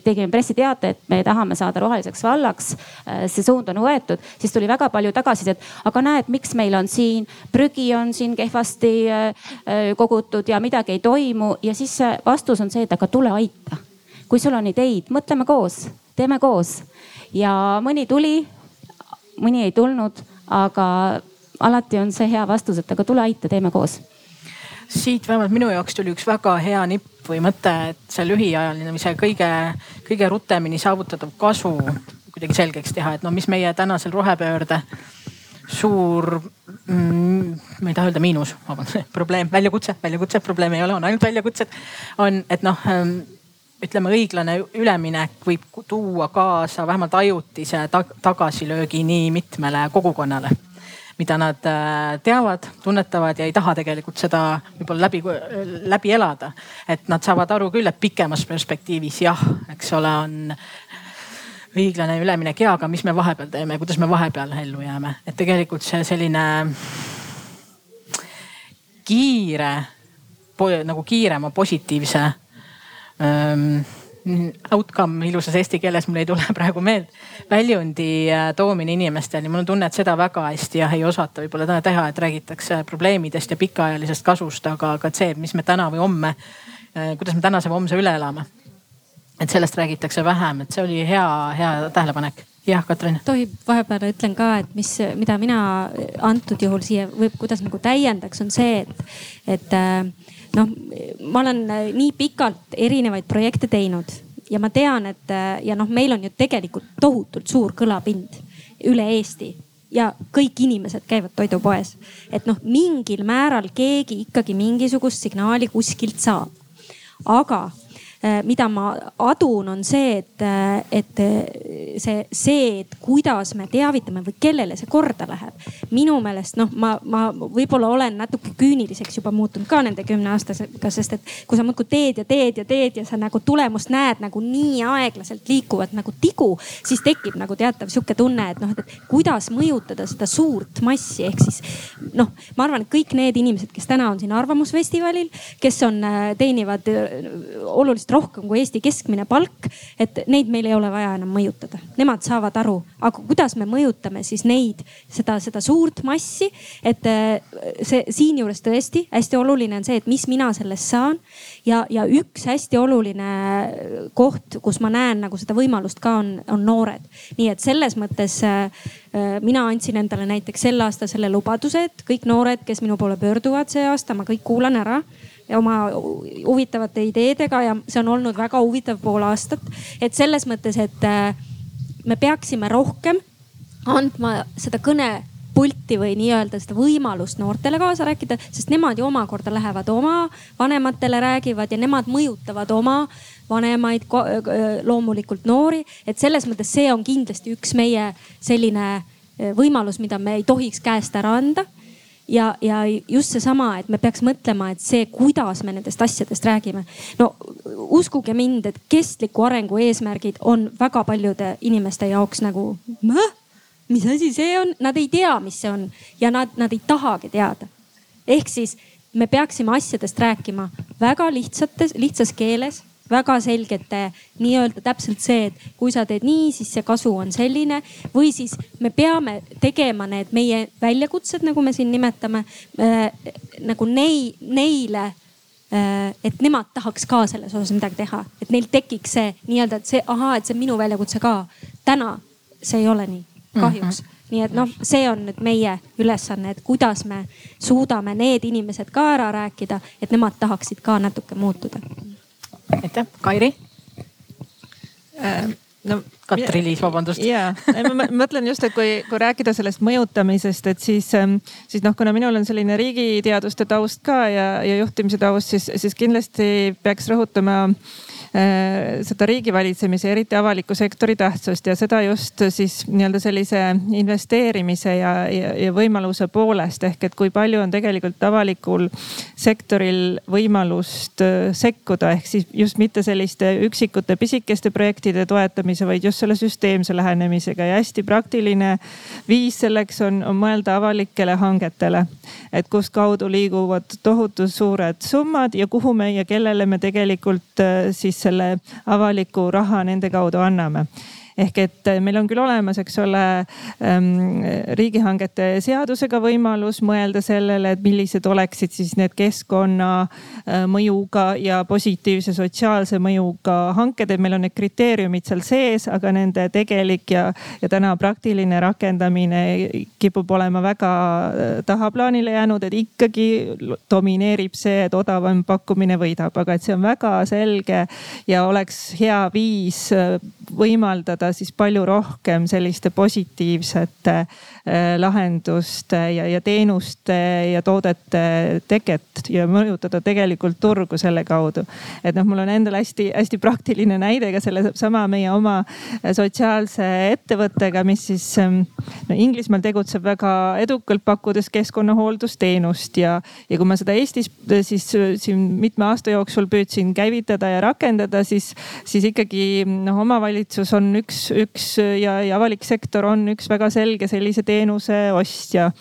tegime pressiteate, et me tahame saada roheliseks vallaks, äh, see suund on võetud, siis tuli väga palju tagasisidet, aga näed, miks meil on siin prügi on siin kehvasti äh, äh, kogutud ja midagi ei toimu. Ja siis vastus on see, et aga tule aita kui sul on ideid, mõtleme koos, teeme koos ja mõni tuli, mõni ei tulnud, aga alati on see hea vastus, et aga tule aita, teeme koos. siit vähemalt minu jaoks tuli üks väga hea nipp või mõte, et see lühiajaline või see kõige, kõige rutemini saavutatav kasu kuidagi selgeks teha, et no mis meie tänasel rohepöörde suur mm,, ma ei taha öelda miinus, vabandust, probleem, väljakutse, väljakutse, probleem ei ole, on ainult väljakutsed. on, et noh ähm, ütleme, õiglane üleminek võib tuua kaasa vähemalt ajutise tagasilöögi nii mitmele kogukonnale mida nad äh, teavad, tunnetavad ja ei taha tegelikult seda võib-olla läbi, läbi elada. et nad saavad aru küll, et pikemas perspektiivis jah, eks ole, on õiglane üleminek ja, aga mis me vahepeal teeme, kuidas me vahepeal ellu jääme, et tegelikult see selline kiire nagu kiirema positiivse outcome ilusas eesti keeles, mul ei tule praegu meelde, väljundi toomine inimesteni. mul on tunne, et seda väga hästi jah ei osata võib-olla teha, et räägitakse probleemidest ja pikaajalisest kasvust, aga, aga see, mis me täna või homme, äh, kuidas me tänase või homse üle elame. et sellest räägitakse vähem, et see oli hea, hea tähelepanek jah, Katrin. tohib, vahepeal ütlen ka, et mis, mida mina antud juhul siia võib, kuidas nagu täiendaks, on see, et, et äh, noh, ma olen nii pikalt erinevaid projekte teinud ja ma tean, et ja noh, meil on ju tegelikult tohutult suur kõlapind üle Eesti ja kõik inimesed käivad toidupoes. et noh, mingil määral keegi ikkagi mingisugust signaali kuskilt saab. aga Äh, mida ma adun, on see, et, äh, et äh, see, see, et kuidas me teavitame või kellele see korda läheb. minu meelest noh, ma, ma võib-olla olen natuke küüniliseks juba muutunud ka nende kümne aastasega, sest et kui sa muudkui teed ja teed ja teed ja sa nagu tulemust näed nagu nii aeglaselt liikuvat nagu tigu, siis tekib nagu teatav sihuke tunne, et noh, et kuidas mõjutada seda suurt massi, ehk siis noh, ma arvan, et kõik need inimesed, kes täna on siin Arvamusfestivalil, kes on, teenivad olulist oluliselt rohkem kui Eesti keskmine palk. et neid meil ei ole vaja enam mõjutada, nemad saavad aru, aga kuidas me mõjutame siis neid, seda, seda suurt massi. et äh, see siinjuures tõesti hästi oluline on see, et mis mina sellest saan. ja, ja üks hästi oluline koht, kus ma näen nagu seda võimalust ka on, on noored. nii et selles mõttes äh, äh, mina andsin endale näiteks sel aastal selle lubaduse, et kõik noored, kes minu poole pöörduvad see aasta, ma kõik kuulan ära oma huvitavate ideedega ja see on olnud väga huvitav pool aastat. et selles mõttes, et äh, me peaksime rohkem andma seda kõnepulti või nii-öelda seda võimalust noortele kaasa rääkida, sest nemad ju omakorda lähevad oma vanematele, räägivad ja nemad mõjutavad oma vanemaid, äh, loomulikult noori. et selles mõttes see on kindlasti üks meie selline äh, võimalus, mida me ei tohiks käest ära anda ja, ja just seesama, et me peaks mõtlema, et see, kuidas me nendest asjadest räägime. no uskuge mind, et kestliku arengu eesmärgid on väga paljude inimeste jaoks nagu, mis asi see on, nad ei tea, mis see on ja nad, nad ei tahagi teada. ehk siis me peaksime asjadest rääkima väga lihtsates, lihtsas keeles väga selgete nii-öelda täpselt see, et kui sa teed nii, siis see kasu on selline või siis me peame tegema need meie väljakutsed, nagu me siin nimetame äh, nagu nei, neile äh,. et nemad tahaks ka selles osas midagi teha, et neil tekiks see nii-öelda, et see ahaa, et see on minu väljakutse ka. täna see ei ole nii, kahjuks mm. -hmm nii et noh, see on nüüd meie ülesanne, et kuidas me suudame need inimesed ka ära rääkida, et nemad tahaksid ka natuke muutuda aitäh, Kairi äh,. no Katri-Liis, vabandust. ja, ma mõtlen just, et kui, kui rääkida sellest mõjutamisest, et siis, ähm, siis noh, kuna minul on selline riigiteaduste taust ka ja, ja juhtimise taust, siis, siis kindlasti peaks rõhutama äh, Äh, seda riigivalitsemise, eriti avaliku sektori tähtsust ja seda just siis nii-öelda sellise investeerimise ja, ja, ja võimaluse poolest ehk et kui palju on tegelikult avalikul sektoril võimalust äh, sekkuda, ehk siis just mitte selliste üksikute pisikeste projektide toetamise, vaid just selle süsteemse lähenemisega ja hästi praktiline viis selleks on, on mõelda avalikele hangetele. et kus kaudu liiguvad tohutu suured summad ja kuhu me ja kellele me tegelikult äh, siis selle avaliku raha nende kaudu anname ehk et eh, meil on küll olemas, eks ole ähm,, riigihangete seadusega võimalus mõelda sellele, et millised oleksid siis need keskkonna äh, ja positiivse sotsiaalse mõjuga hanked, et meil on need kriteeriumid seal sees, aga nende tegelik ja, ja täna praktiline rakendamine kipub olema väga äh, tahaplaanile jäänud, et ikkagi domineerib see, et odavam pakkumine võidab, aga et see on väga selge ja oleks hea viis äh, võimaldada toetada siis palju rohkem selliste positiivsete äh, lahenduste ja, ja teenuste ja toodete teket ja mõjutada tegelikult turgu selle kaudu. et noh, mul on endal hästi-hästi praktiline näide ka sellesama meie oma äh, sotsiaalse ettevõttega, mis siis ähm, no Inglismaal tegutseb väga edukalt, pakkudes keskkonnahooldusteenust ja, ja kui ma seda Eestis äh, siis siin mitme aasta jooksul püüdsin käivitada ja rakendada, siis, siis ikkagi noh, omavalitsus on üks üks, üks ja, ja avalik sektor on üks väga selge sellise teenuse ostja.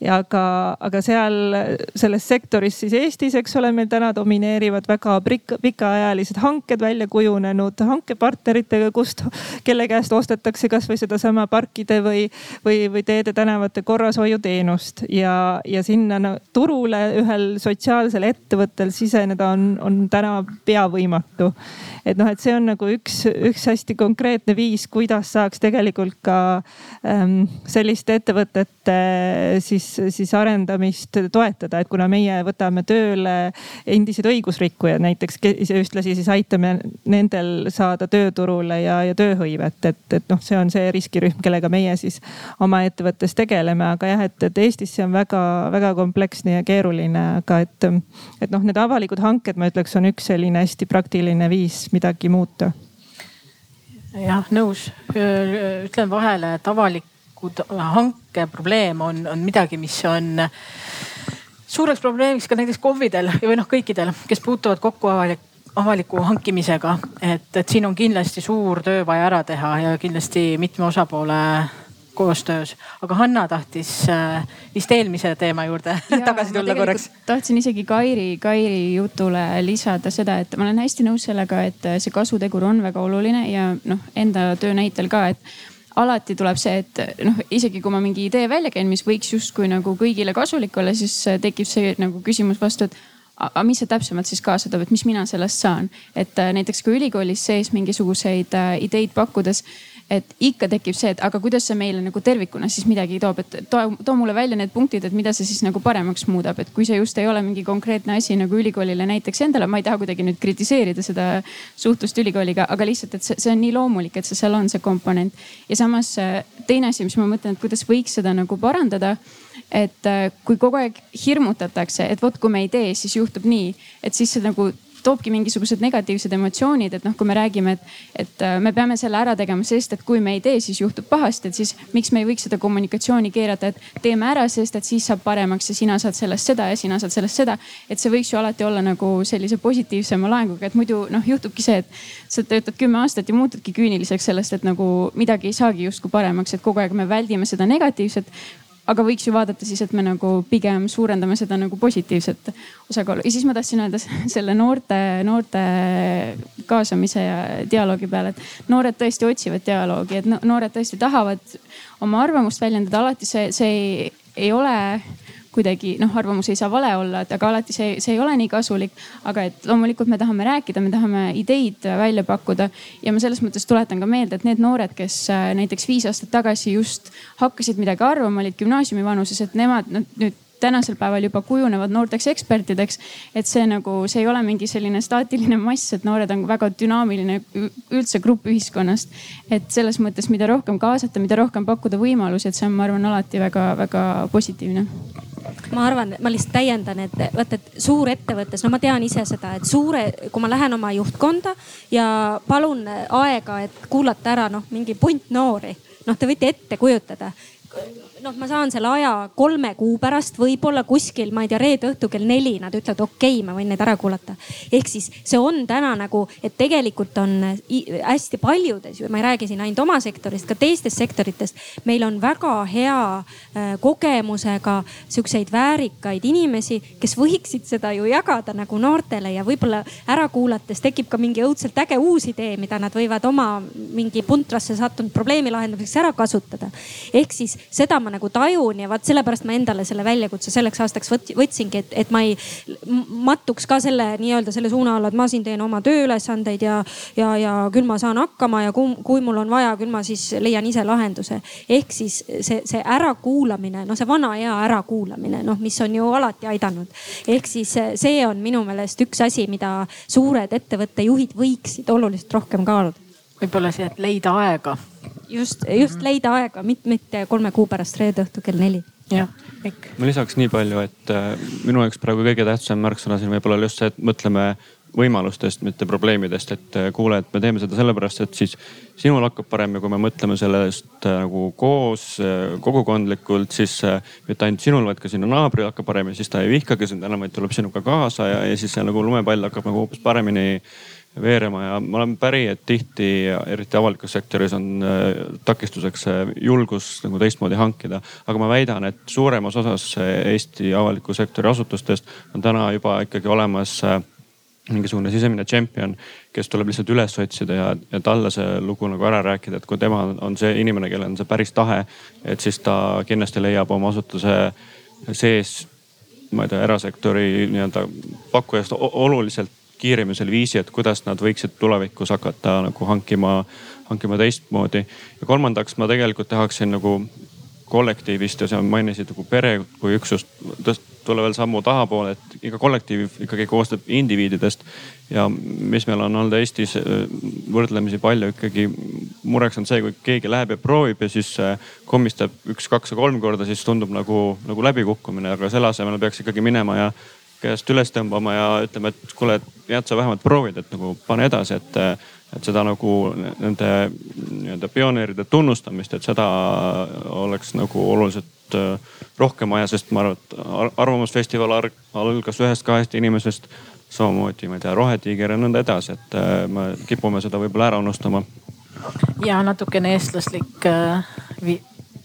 ja aga, aga seal selles sektoris siis Eestis, eks ole, meil täna domineerivad väga pikaajalised hanked välja kujunenud hankepartneritega, kust, kelle käest ostetakse kasvõi sedasama parkide või, või, või teede-tänavate korrashoiuteenust ja, ja sinna no, turule ühel sotsiaalsel ettevõttel siseneda on, on täna pea võimatu. et noh, et see on nagu üks, üks hästi konkreetne viis, kuidas saaks tegelikult ka ähm, selliste ettevõtete siis, siis arendamist toetada, et kuna meie võtame tööle endised õigusrikkujad näiteks, ühtlasi siis aitame nendel saada tööturule ja, ja tööhõivet, et, et noh, see on see riskirühm, kellega meie siis oma ettevõttes tegeleme, aga jah, et, et Eestis see on väga-väga kompleksne ja keeruline, aga et, et noh, need avalikud hanked, ma ütleks, on üks selline hästi praktiline viis midagi muuta. Jah, nõus. ütlen vahele, et avalikud hanke probleem on, on midagi, mis on suureks probleemiks ka näiteks KOV-idel või noh, kõikidel, kes puutuvad kokku avalik, avaliku hankimisega. et, et siin on kindlasti suur töö vaja ära teha ja kindlasti mitme osapoole koostöös, aga Hanna tahtis äh, vist eelmise teema juurde ja, tagasi tulla korraks. tahtsin isegi Kairi, Kairi jutule lisada seda, et ma olen hästi nõus sellega, et see kasutegur on väga oluline ja noh, enda töö näitel ka, et alati tuleb see, et noh, isegi kui ma mingi idee välja käin, mis võiks justkui nagu kõigile kasulik olla, siis tekib see nagu küsimus vastu, et aga mis see täpsemalt siis kaasa toob, et mis mina sellest saan, et äh, näiteks kui ülikoolis sees mingisuguseid äh, ideid pakkudes et ikka tekib see, et aga kuidas see meile nagu tervikuna siis midagi toob, et too, too mulle välja need punktid, et mida see siis nagu paremaks muudab, et kui see just ei ole mingi konkreetne asi nagu ülikoolile näiteks endale, ma ei taha kuidagi nüüd kritiseerida seda suhtlust ülikooliga, aga lihtsalt, et see, see on nii loomulik, et see seal on see komponent. ja samas äh, teine asi, mis ma mõtlen, et kuidas võiks seda nagu parandada et äh, kui kogu aeg hirmutatakse, et vot kui me ei tee, siis juhtub nii, et siis see nagu toobki mingisugused negatiivsed emotsioonid, et noh, kui me räägime, et, et äh, me peame selle ära tegema, sest et kui me ei tee, siis juhtub pahasti, et siis miks me ei võiks seda kommunikatsiooni keerata, et teeme ära, sest et siis saab paremaks ja sina saad sellest seda ja sina saad sellest seda. et see võiks ju alati olla nagu sellise positiivsema laenguga, et muidu noh, juhtubki see, et sa töötad kümme aastat ja muutudki küüniliseks sellest, et nagu midagi ei saagi justkui paremaks, et kogu aeg me väldime seda negatiivset aga võiks ju vaadata siis, et me nagu pigem suurendame seda nagu positiivset osakaalu. Ja siis ma tahtsin öelda selle noorte, noorte kaasamise ja dialoogi peale, et noored tõesti otsivad dialoogi, et noored tõesti tahavad oma arvamust väljendada, alati see, see ei, ei ole kuidagi noh, arvamus ei saa vale olla, et aga alati see, see ei ole nii kasulik. aga et loomulikult me tahame rääkida, me tahame ideid välja pakkuda ja ma selles mõttes tuletan ka meelde, et need noored, kes äh, näiteks viis aastat tagasi just hakkasid midagi arvama, olid gümnaasiumi vanuses, et nemad nüüd tänasel päeval juba kujunevad noorteks ekspertideks. et see nagu, see ei ole mingi selline staatiline mass, et noored on väga dünaamiline üldse grupp ühiskonnast. et selles mõttes, mida rohkem kaasata, mida rohkem pakkuda võimalusi, et see on, ma arvan, alati väga-väga positiivne ma arvan, ma lihtsalt täiendan, et vaata, et suurettevõttes, no ma tean ise seda, et suure, kui ma lähen oma juhtkonda ja palun aega, et kuulata ära noh, mingi punt noori, noh, te võite ette kujutada noh, ma saan selle aja kolme kuu pärast, võib-olla kuskil, ma ei tea, reede õhtul kell neli nad ütlevad, okei okay,, ma võin neid ära kuulata. ehk siis see on täna nagu, et tegelikult on hästi paljudes, ma ei räägi siin ainult oma sektorist, ka teistes sektorites. meil on väga hea äh, kogemusega siukseid väärikaid inimesi, kes võiksid seda ju jagada nagu noortele ja võib-olla ära kuulates tekib ka mingi õudselt äge uus idee, mida nad võivad oma mingi puntrasse sattunud probleemi lahendamiseks ära kasutada. ehk siis seda ma nagu tajun ja vaat sellepärast ma endale selle väljakutse selleks aastaks võtsingi, et, et ma ei mattuks ka selle nii-öelda selle suuna alla, et ma siin teen oma tööülesandeid ja, ja, ja küll ma saan hakkama ja kui, kui mul on vaja, küll ma siis leian ise lahenduse. ehk siis see, see ärakuulamine, noh, see vana hea ärakuulamine, noh, mis on ju alati aidanud. ehk siis see on minu meelest üks asi, mida suured ettevõtte juhid võiksid oluliselt rohkem kaaluda. Võib-olla see, et leida aega just, just mhm. leida aega, mitte, mitte kolme kuu pärast reede õhtul kell neli. jah, Mikk. ma lisaks nii palju, et äh, minu jaoks praegu kõige tähtsam märksõna siin võib-olla just see, et mõtleme võimalustest, mitte probleemidest, et äh, kuule, et me teeme seda sellepärast, et siis sinul hakkab parem ja kui me mõtleme sellest äh, nagu koos kogukondlikult, siis mitte ainult sinul, vaid ka sinu naabril hakkab parem ja siis ta ei vihkagi sind enam, vaid tuleb sinuga kaasa ja, ja siis see nagu lumepall hakkab nagu hoopis paremini veerema ja ma olen päri, et tihti, eriti avalikus sektoris on takistuseks julgus nagu teistmoodi hankida. aga ma väidan, et suuremas osas Eesti avaliku sektori asutustest on täna juba ikkagi olemas mingisugune sisemine tšempion, kes tuleb lihtsalt üles otsida ja, ja talle see lugu nagu ära rääkida, et kui tema on see inimene, kellel on see päris tahe, et siis ta kindlasti leiab oma asutuse sees, ma ei tea, erasektori nii-öelda pakkujast oluliselt kiiremisel viisi, et kuidas nad võiksid tulevikus hakata nagu hankima, hankima teistmoodi. ja kolmandaks ma tegelikult tahaksin nagu kollektiivist ja sa mainisid nagu pere kui üksust, tulla veel sammu tahapoole, et iga kollektiiv ikkagi koosneb indiviididest. ja mis meil on olnud Eestis äh, võrdlemisi palju ikkagi mureks on see, kui keegi läheb ja proovib ja siis äh, komistab üks, kaks ja kolm korda, siis tundub nagu, nagu läbikukkumine, aga selle asemel peaks ikkagi minema ja käest üles tõmbama ja ütlema, et kuule, et jäta sa vähemalt proovid, et nagu pane edasi, et et seda nagu nende nii-öelda pioneeride tunnustamist, et seda oleks nagu oluliselt äh, rohkem vaja, sest ma arvan, et Arvamusfestival algas ühest-kahest inimesest. samamoodi, ma ei tea, Rohetiiger ja nõnda edasi, et äh, me kipume seda võib-olla ära unustama. ja natukene eestlaslik äh,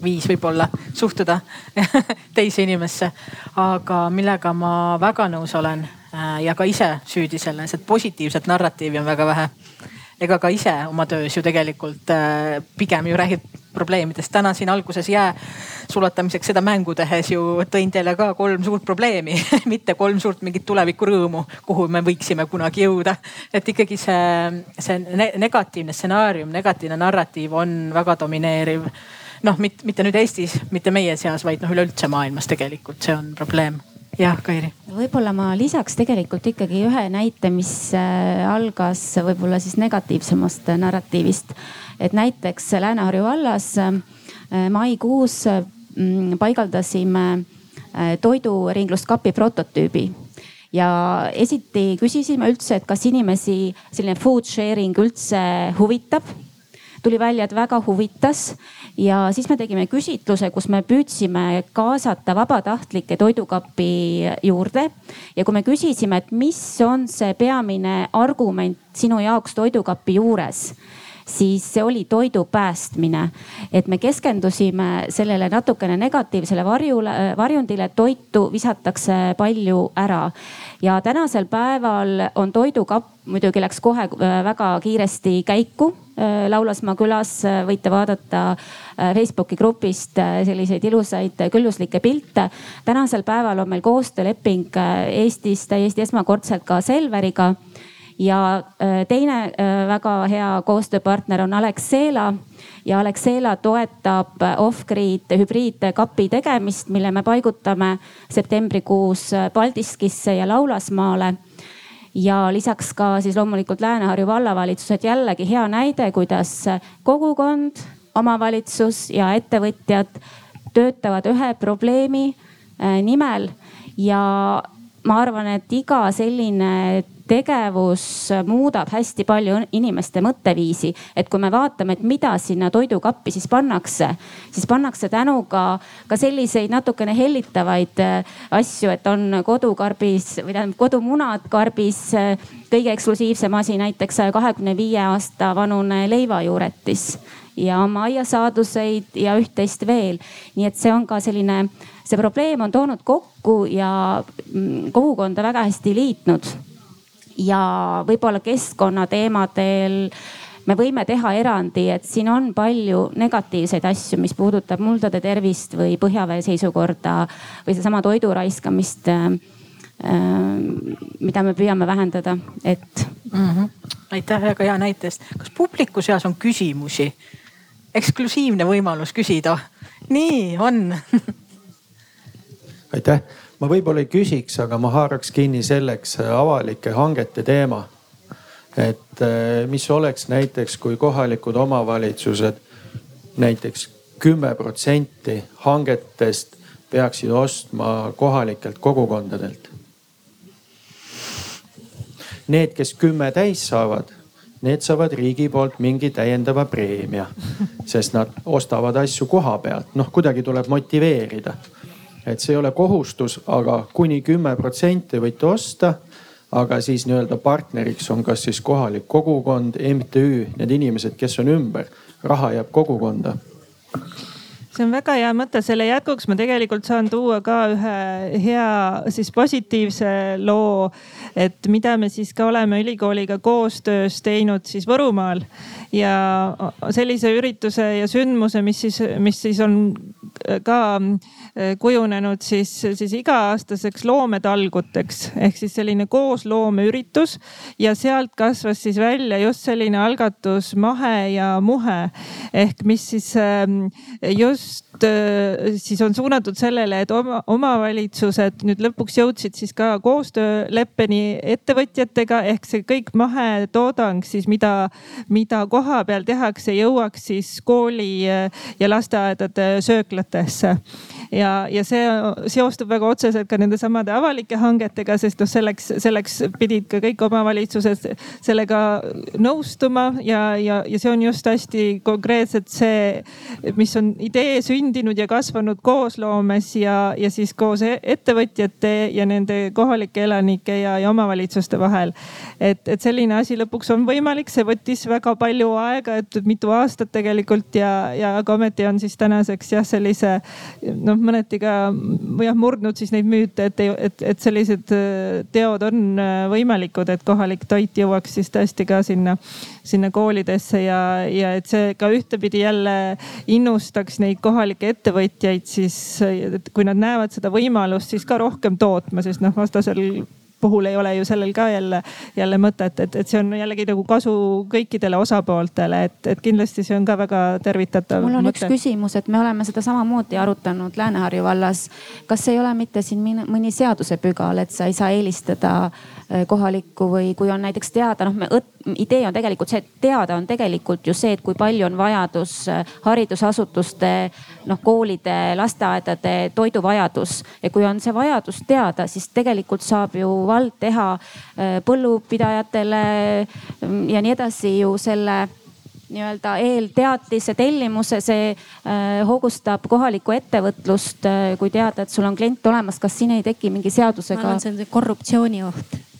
viis võib-olla suhtuda teise inimesse. aga millega ma väga nõus olen ja ka ise süüdi selles, et positiivset narratiivi on väga vähe ega ka ise oma töös ju tegelikult äh, pigem ju räägid probleemidest. täna siin alguses jää sulatamiseks seda mängu tehes ju tõin teile ka kolm suurt probleemi mitte kolm suurt mingit tulevikurõõmu, kuhu me võiksime kunagi jõuda. et ikkagi see, see negatiivne stsenaarium, negatiivne narratiiv on väga domineeriv. Noh, mitte nüüd Eestis, mitte meie seas, vaid noh, üleüldse maailmas tegelikult see on probleem jah, Kairi. võib-olla ma lisaks tegelikult ikkagi ühe näite, mis äh, algas võib-olla siis negatiivsemast narratiivist. et näiteks Lääne-Harju vallas äh, maikuus mm, paigaldasime äh, toiduringluskapi prototüübi ja esiti küsisime üldse, et kas inimesi selline food sharing üldse huvitab tuli välja, et väga huvitas ja siis me tegime küsitluse, kus me püüdsime kaasata vabatahtlikke toidukapi juurde. ja kui me küsisime, et mis on see peamine argument sinu jaoks toidukapi juures siis see oli toidu päästmine. et me keskendusime sellele natukene negatiivsele varjule, varjundile, toitu visatakse palju ära. ja tänasel päeval on toidukapp, muidugi läks kohe äh, väga kiiresti käiku äh, Laulasmaa külas äh, võite vaadata Facebooki grupist selliseid ilusaid külluslikke pilte. tänasel päeval on meil koostööleping Eestis täiesti esmakordselt ka Selveriga ja äh, teine äh, väga hea koostööpartner on Alexela. Ja Alexela toetab off-grid hübriidkapi tegemist, mille me paigutame septembrikuus Paldiskisse ja Laulasmaale. Ja lisaks ka siis loomulikult Lääne-Harju vallavalitsused, jällegi hea näide, kuidas kogukond, omavalitsus ja ettevõtjad töötavad ühe probleemi äh, nimel. Ja ma arvan, et iga selline tegevus muudab hästi palju inimeste mõtteviisi. et kui me vaatame, et mida sinna toidukappi siis pannakse, siis pannakse tänu ka, selliseid natukene hellitavaid äh, asju, et on kodukarbis või tähendab kodumunad karbis. Äh, kõige eksklusiivsem asi näiteks saja kahekümne viie aasta vanune leivajuuretis ja aiasaaduseid ja üht-teist veel. nii et see on ka selline, see probleem on toonud kokku ja mm, kogukonda väga hästi liitnud ja võib-olla keskkonnateemadel me võime teha erandi, et siin on palju negatiivseid asju, mis puudutab muldade tervist või põhjavee seisukorda või sedasama toidu raiskamist äh, mida me püüame vähendada, et mm. -hmm. aitäh väga hea näite eest. kas publiku seas on küsimusi? eksklusiivne võimalus küsida. nii on aitäh ma võib-olla ei küsiks, aga ma haaraks kinni selleks äh, avalike hangete teema. et äh, mis oleks näiteks, kui kohalikud omavalitsused näiteks kümme protsenti hangetest peaksid ostma kohalikelt kogukondadelt. Need, kes kümme täis saavad, need saavad riigi poolt mingi täiendava preemia, sest nad ostavad asju koha pealt, noh kuidagi tuleb motiveerida et see ei ole kohustus aga, kuni kümme protsenti võite osta. aga siis nii-öelda partneriks on kas siis kohalik kogukond, MTÜ, need inimesed, kes on ümber, raha jääb kogukonda. See on väga hea mõte, selle jätkuks ma tegelikult saan tuua ka ühe hea siis positiivse loo, et mida me siis ka oleme ülikooliga koostöös teinud siis Võrumaal ja sellise ürituse ja sündmuse, mis siis, mis siis on ka Eh, kujunenud siis, siis iga-aastaseks loometalguteks. Ehk siis selline koosloomeüritus ja sealt kasvas siis välja just selline algatus Mahe ja Muhe. Ehk mis siis ehm, just eh, siis on suunatud sellele, et oma, omavalitsused nüüd lõpuks jõudsid siis ka koostööleppeni ettevõtjatega. Ehk see kõik mahetoodang siis, mida, mida koha peal tehakse, jõuaks siis kooli eh, ja lasteaedade sööklatesse ja, ja see seostub väga otseselt ka nende samade avalike hangetega, sest noh, selleks, selleks pidid ka kõik omavalitsused sellega nõustuma ja, ja, ja see on just hästi konkreetselt see, mis on idee sündinud ja kasvanud koosloomes ja, ja siis koos e-, ettevõtjate ja nende kohalike elanike ja, ja omavalitsuste vahel. et, et selline asi lõpuks on võimalik, see võttis väga palju aega, et mitu aastat tegelikult ja, ja aga ometi on siis tänaseks jah, sellise noh, mõneti ka jah murdnud siis neid müüte, et, et, et sellised äh, teod on äh, võimalikud, et kohalik toit jõuaks siis tõesti ka sinna, sinna koolidesse ja, ja et see ka ühtepidi jälle innustaks neid kohalikke ettevõtjaid siis, kui nad näevad seda võimalust, siis ka rohkem tootma, sest noh, vastasel puhul ei ole ju sellel ka jälle, jälle mõtet, et, et see on jällegi nagu kasu kõikidele osapooltele, et, et kindlasti see on ka väga tervitatav. mul on mõte. üks küsimus, et me oleme seda samamoodi arutanud Lääne-Harju vallas. kas ei ole mitte siin mõni seadusepügal, et sa ei saa eelistada äh, kohalikku või kui on näiteks teada, noh, idee on tegelikult see, et teada on tegelikult ju see, et kui palju on vajadus äh, haridusasutuste, noh koolide, lasteaedade toiduvajadus ja kui on see vajadus teada, siis tegelikult saab ju vald teha äh, põllupidajatele mm, ja nii edasi ju selle nii-öelda eelteatise tellimuse, see äh, hoogustab kohalikku ettevõtlust äh,. kui teada, et sul on klient olemas, kas siin ei teki mingi seadusega? ma arvan, see on korruptsioonioht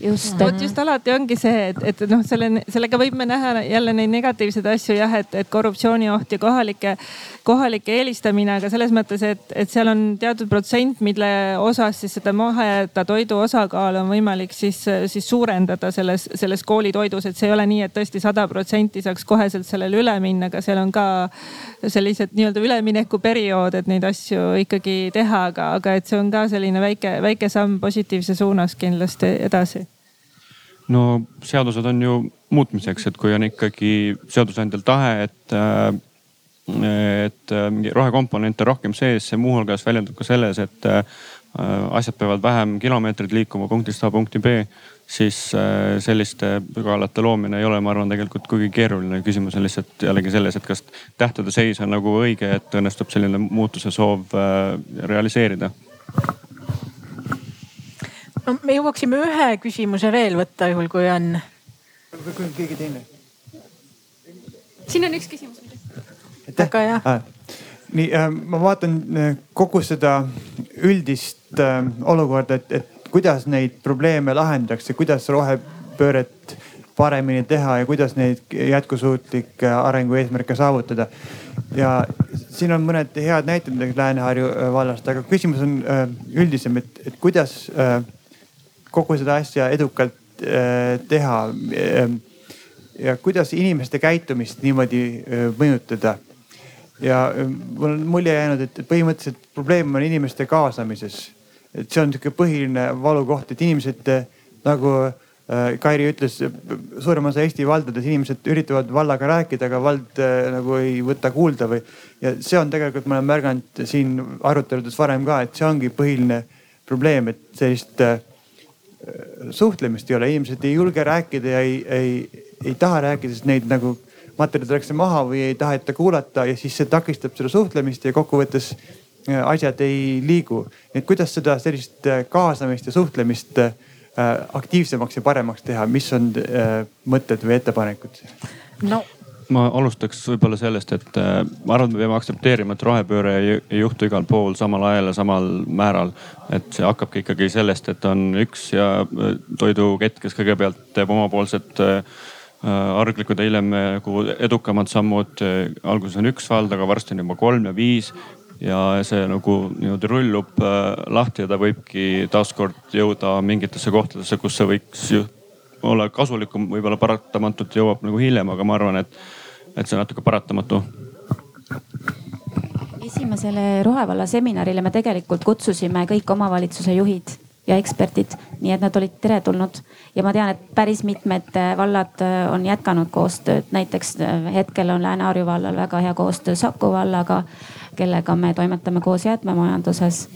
just. vot just alati ongi see, et, et noh, selle, sellega võime näha jälle neid negatiivseid asju jah, et, et korruptsioonioht ja kohalike, kohalike eelistamine, aga selles mõttes, et, et seal on teatud protsent, mille osas siis seda maheda toidu osakaalu on võimalik siis, siis suurendada selles, selles koolitoidus, et see ei ole nii, et tõesti sada protsenti saaks koheselt sellele üle minna, aga seal on ka sellised nii-öelda üleminekuperiood, et neid asju ikkagi teha, aga, aga et see on ka selline väike, väike samm positiivse suunas kindlasti edasi no seadused on ju muutmiseks, et kui on ikkagi seadusandjal tahe, et äh, et äh, rohekomponente rohkem sees, see muuhulgas väljendub ka selles, et äh, asjad peavad vähem kilomeetreid liikuma punktist A punkti B, siis selliste pügalate loomine ei ole, ma arvan, tegelikult kuigi keeruline. küsimus on lihtsalt jällegi selles, et kas tähtede seis on nagu õige, et õnnestub selline muutuse soov realiseerida no me jõuaksime ühe küsimuse veel võtta, juhul kui on. või kui on keegi teine. siin on üks küsimus. väga hea ah,. nii äh,, ma vaatan äh, kogu seda üldist äh, olukorda, et, et kuidas neid probleeme lahendatakse, kuidas rohepööret paremini teha ja kuidas neid jätkusuutlikke arengu eesmärke saavutada. ja siin on mõned head näited Lääne-Harju vallast, aga küsimus on äh, üldisem, et, et kuidas äh, kogu seda asja edukalt äh, teha. Äh, ja kuidas inimeste käitumist niimoodi äh, mõjutada. ja mul on mulje jäänud, et põhimõtteliselt probleem on inimeste kaasamises. et see on sihuke põhiline valukoht, et inimesed nagu Kairi ütles, suurem osa Eesti valdades inimesed üritavad vallaga rääkida, aga vald nagu ei võta kuulda või. ja see on tegelikult, ma olen märganud siin aruteludes varem ka, et see ongi põhiline probleem, et sellist suhtlemist ei ole, inimesed ei julge rääkida ja ei, ei, ei taha rääkida, sest neid nagu materjalid võetakse maha või ei taheta kuulata ja siis see takistab seda suhtlemist ja kokkuvõttes äh, asjad ei liigu. et kuidas seda sellist äh, kaasamist ja suhtlemist äh, aktiivsemaks ja paremaks teha, mis on mõtted või ettepanekud? no ma alustaks võib-olla sellest, et äh, ma arvan, et me peame aktsepteerima, et rohepööre ei, ei juhtu igal pool samal ajal ja samal määral. et see hakkabki ikkagi sellest, et on üks ja äh, toidukett, kes kõigepealt teeb omapoolsed äh, arglikud ja hiljem nagu edukamad sammud. alguses on üks vald, aga varsti on juba kolm ja viis ja see nagu niimoodi rullub lahti ja ta võibki taaskord jõuda mingitesse kohtadesse, kus see võiks olla kasulikum, võib-olla paratamatult jõuab nagu hiljem, aga ma arvan, et, et see on natuke paratamatu. esimesele Rohevalla seminarile me tegelikult kutsusime kõik omavalitsuse juhid ja eksperdid, nii et nad olid teretulnud. Ja ma tean, et päris mitmed vallad on jätkanud koostööd, näiteks hetkel on Lääne-Harju vallal väga hea koostöö Saku vallaga, kellega me toimetame koos jäätmemajanduses.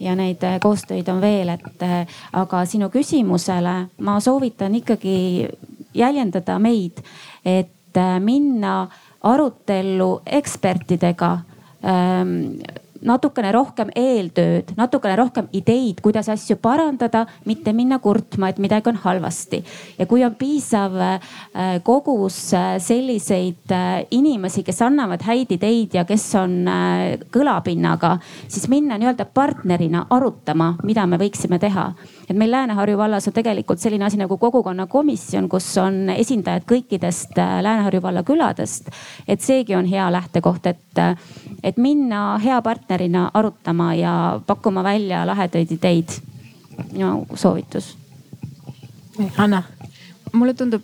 Ja neid äh, koostöid on veel, et äh, aga sinu küsimusele ma soovitan ikkagi jäljendada meid, et äh, minna arutellu ekspertidega ähm, natukene rohkem eeltööd, natukene rohkem ideid, kuidas asju parandada, mitte minna kurtma, et midagi on halvasti. ja kui on piisav äh, kogus äh, selliseid inimesi, kes annavad häid ideid ja kes on kõlapinnaga, siis minna nii-öelda partnerina arutama, mida me võiksime teha et meil Lääne-Harju vallas on tegelikult selline asi nagu kogukonnakomisjon, kus on esindajad kõikidest Lääne-Harju valla küladest. et seegi on hea lähtekoht, et, et minna hea partner partnerina arutama ja pakkuma välja lahedaid ideid. minu soovitus. Anna. mulle tundub,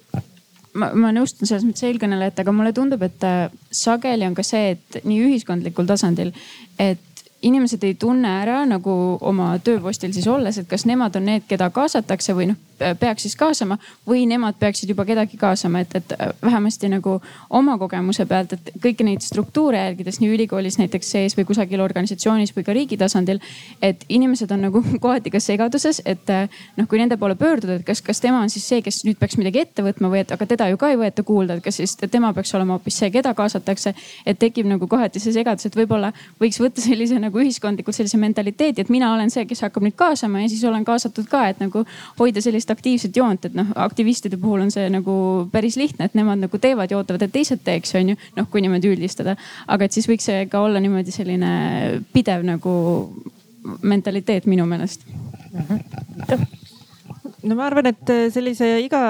ma, ma nõustun selles mõttes eelkõnelejatega, mulle tundub, et äh, sageli on ka see, et nii ühiskondlikul tasandil, et inimesed ei tunne ära nagu oma tööpostil siis olles, et kas nemad on need, keda kaasatakse või noh, peaks siis kaasama või nemad peaksid juba kedagi kaasama, et, et vähemasti nagu oma kogemuse pealt, et kõiki neid struktuure jälgides nii ülikoolis näiteks sees või kusagil organisatsioonis või ka riigi tasandil. et inimesed on nagu kohati ka segaduses, et noh, kui nende poole pöörduda, et kas, kas tema on siis see, kes nüüd peaks midagi ette võtma või et aga teda ju ka ei võeta kuulda, et kas siis tema peaks olema hoopis see, keda kaasatakse. et tekib nagu kohati see segadus, et võib-olla võiks võtta sellise nagu ühiskondlikult sellise mentaliteedi, et mina olen see, kes hakkab nüüd kaasama ja siis olen kaasatud ka, et nagu hoida sellist aktiivset joont, et noh, aktivistide puhul on see nagu päris lihtne, et nemad nagu teevad ja ootavad, et teised teeks, on ju. noh, kui niimoodi üldistada, aga et siis võiks see ka olla niimoodi selline pidev nagu mentaliteet minu meelest mm. No ma arvan, et äh, sellise iga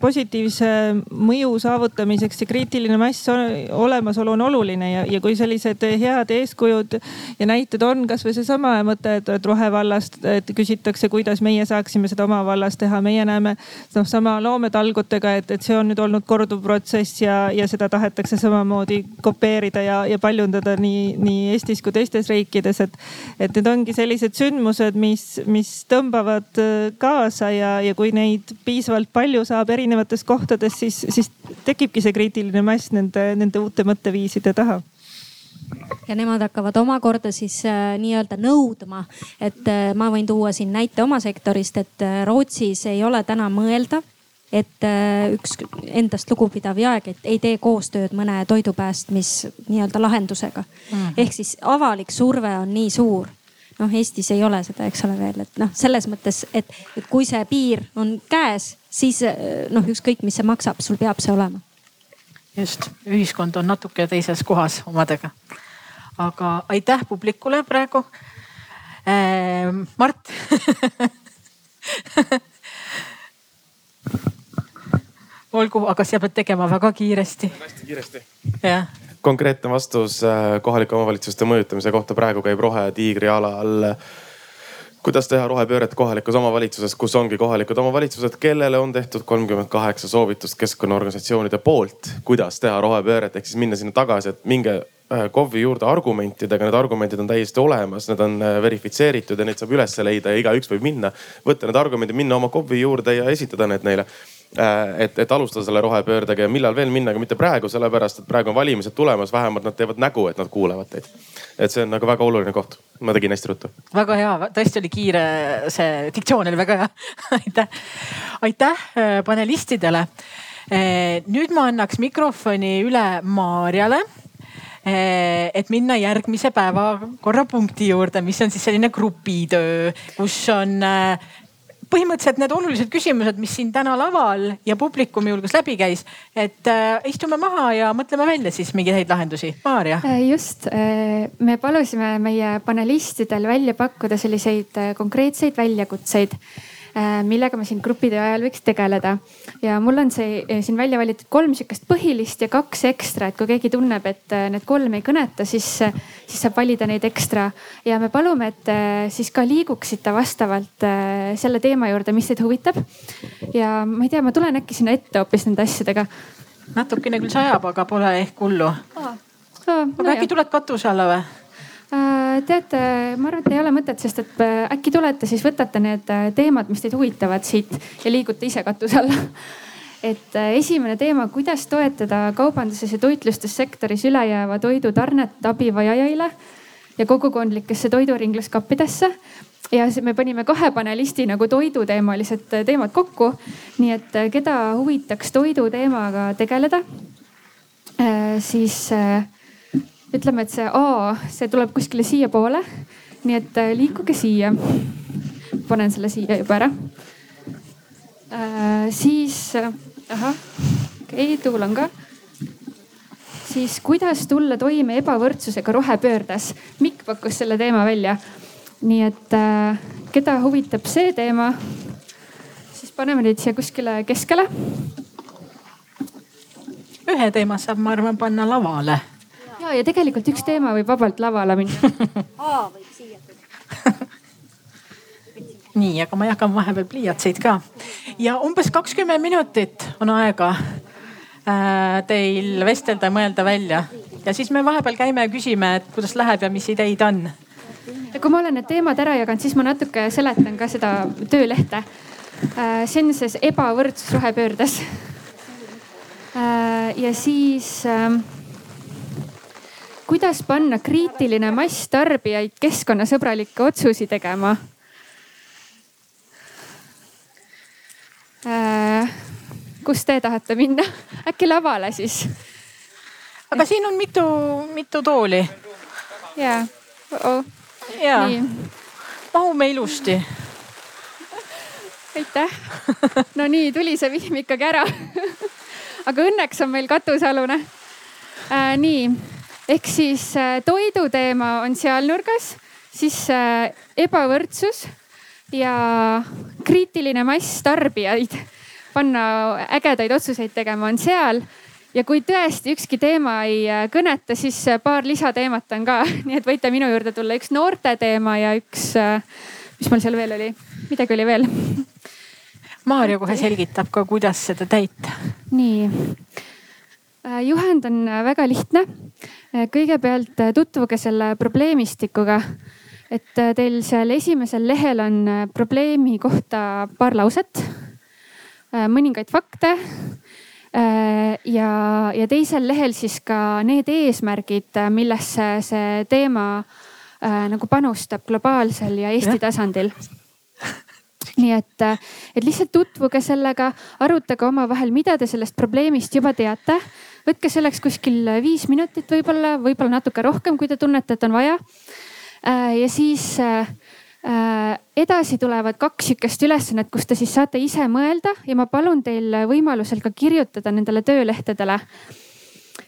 positiivse mõju saavutamiseks see kriitiline mass olemasolu on oluline ja, ja kui sellised head eeskujud ja näited on kasvõi seesama mõte, et, et rohevallast, et küsitakse, kuidas meie saaksime seda oma vallas teha, meie näeme noh, sama loometalgutega, et, et see on nüüd olnud korduv protsess ja, ja seda tahetakse samamoodi kopeerida ja, ja paljundada nii, nii Eestis kui teistes riikides, et, et need ongi sellised sündmused, mis, mis tõmbavad äh, kaasa ja ja, ja kui neid piisavalt palju saab erinevates kohtades, siis, siis tekibki see kriitiline mass nende, nende uute mõtteviiside taha ja nemad hakkavad omakorda siis äh, nii-öelda nõudma, et äh, ma võin tuua siin näite oma sektorist, et äh, Rootsis ei ole täna mõeldav, et äh, üks endast lugupidav jaekett ei tee koostööd mõne toidupäästmis nii-öelda lahendusega mm. -hmm. ehk siis avalik surve on nii suur noh, Eestis ei ole seda, eks ole veel, et noh, selles mõttes, et, et kui see piir on käes, siis noh, ükskõik, mis see maksab, sul peab see olema. just, ühiskond on natuke teises kohas omadega. aga aitäh publikule praegu äh,. Mart olgu, aga sa pead tegema väga kiiresti. hästi kiiresti. jah konkreetne vastus äh, kohalike omavalitsuste mõjutamise kohta. Praegu käib Rohetiigri ala all. kuidas teha rohepööret kohalikus omavalitsuses, kus ongi kohalikud omavalitsused, kellele on tehtud kolmkümmend kaheksa soovitust keskkonnaorganisatsioonide poolt, kuidas teha rohepööret, ehk siis minna sinna tagasi, et minge äh, KOV-i juurde argumentidega, need argumendid on täiesti olemas, need on äh, verifitseeritud ja neid saab üles leida ja igaüks võib minna, võtta need argumendid, minna oma KOV-i juurde ja esitada need neile et, et alustada selle rohepöördega ja millal veel minna, aga mitte praegu, sellepärast et praegu on valimised tulemas, vähemalt nad teevad nägu, et nad kuulavad teid. et see on nagu väga oluline koht, ma tegin hästi ruttu. väga hea, tõesti oli kiire, see diktsioon oli väga hea aitäh, aitäh äh, panelistidele. Äh, nüüd ma annaks mikrofoni üle Maarjale et minna järgmise päevakorrapunkti juurde, mis on siis selline grupitöö, kus on põhimõtteliselt need olulised küsimused, mis siin täna laval ja publikumi hulgas läbi käis, et äh, istume maha ja mõtleme välja siis mingeid häid lahendusi. Maarja. Äh, just, äh, me palusime meie panelistidel välja pakkuda selliseid äh, konkreetseid väljakutseid millega me siin grupitöö ajal võiks tegeleda. ja mul on see äh, siin välja valitud kolm sihukest põhilist ja kaks ekstra, et kui keegi tunneb, et äh, need kolm ei kõneta, siis, siis saab valida neid ekstra. ja me palume, et siis ka liiguksite vastavalt selle teema juurde, mis teid huvitab. ja ma ei tea, ma tulen äkki sinna ette hoopis nende asjadega. natukene küll sajab, aga pole ehk hullu. aga no äkki tuled katuse alla või? Äh, teate, ma arvan, et ei ole mõtet, sest et äh, äkki tulete, siis võtate need äh, teemad, mis teid huvitavad siit ja liigute ise katuse alla. et esimene teema, kuidas toetada kaubanduses ja toitlustussektoris ülejääva toidu tarnet abivajajaile ja kogukondlikesse toiduringluskappidesse ja me panime kahe panelisti nagu toiduteemalised teemad kokku. nii et keda huvitaks toidu teemaga tegeleda, siis ütleme, et see A, see tuleb kuskile siiapoole. nii et äh, liikuge siia. panen selle siia juba ära äh,. siis, äh, ahah, okei okay,, tuul on ka. siis kuidas tulla toime ebavõrdsusega rohepöördes? Mikk pakkus selle teema välja. nii et äh, keda huvitab see teema, siis paneme neid siia kuskile keskele. ühe teema saab, ma arvan, panna lavale ja, ja tegelikult üks teema võib vabalt lavale minna. A võib siia tulla nii, aga ma jagan vahepeal pliiatseid ka ja umbes kakskümmend minutit on aega äh, teil vestelda ja mõelda välja ja siis me vahepeal käime ja küsime, et kuidas läheb ja mis ideid on. ja kui ma olen need teemad ära jaganud, siis ma natuke seletan ka seda töölehte. Äh, see on siis ebavõrdsus rohepöördes. Äh, ja siis kuidas panna kriitiline mass tarbijaid keskkonnasõbralikke otsusi tegema äh,? kus te tahate minna? äkki lavale siis? aga siin on mitu, mitu tooli. ja oh., ja mahume ilusti. aitäh. no nii, tuli see vihm ikkagi ära aga õnneks on meil katusealune äh,. nii ehk siis äh, toidu teema on seal nurgas, siis äh, ebavõrdsus ja kriitiline mass tarbijaid panna ägedaid otsuseid tegema on seal. ja kui tõesti ükski teema ei äh, kõneta, siis paar lisateemat on ka, nii et võite minu juurde tulla, üks noorte teema ja üks, mis mul seal veel oli, midagi oli veel. Maarja kohe selgitab ka, kuidas seda täita. nii, juhend on väga lihtne Äh, kõigepealt äh, tutvuge selle probleemistikuga. et äh, teil seal esimesel lehel on probleemi kohta paar lauset, mõningaid fakte. ja, ja teisel lehel siis ka need eesmärgid, millesse see teema nagu panustab globaalsel ja Eesti tasandil nii et, et lihtsalt tutvuge sellega, arutage omavahel, mida te sellest probleemist juba teate võtke selleks kuskil viis minutit võib-olla, võib-olla natuke rohkem, kui te tunnete, et on vaja. Äh, ja siis äh, äh, edasi tulevad kaks sihukest ülesannet, kus te siis saate ise mõelda ja ma palun teil võimalusel ka kirjutada nendele töölehtedele.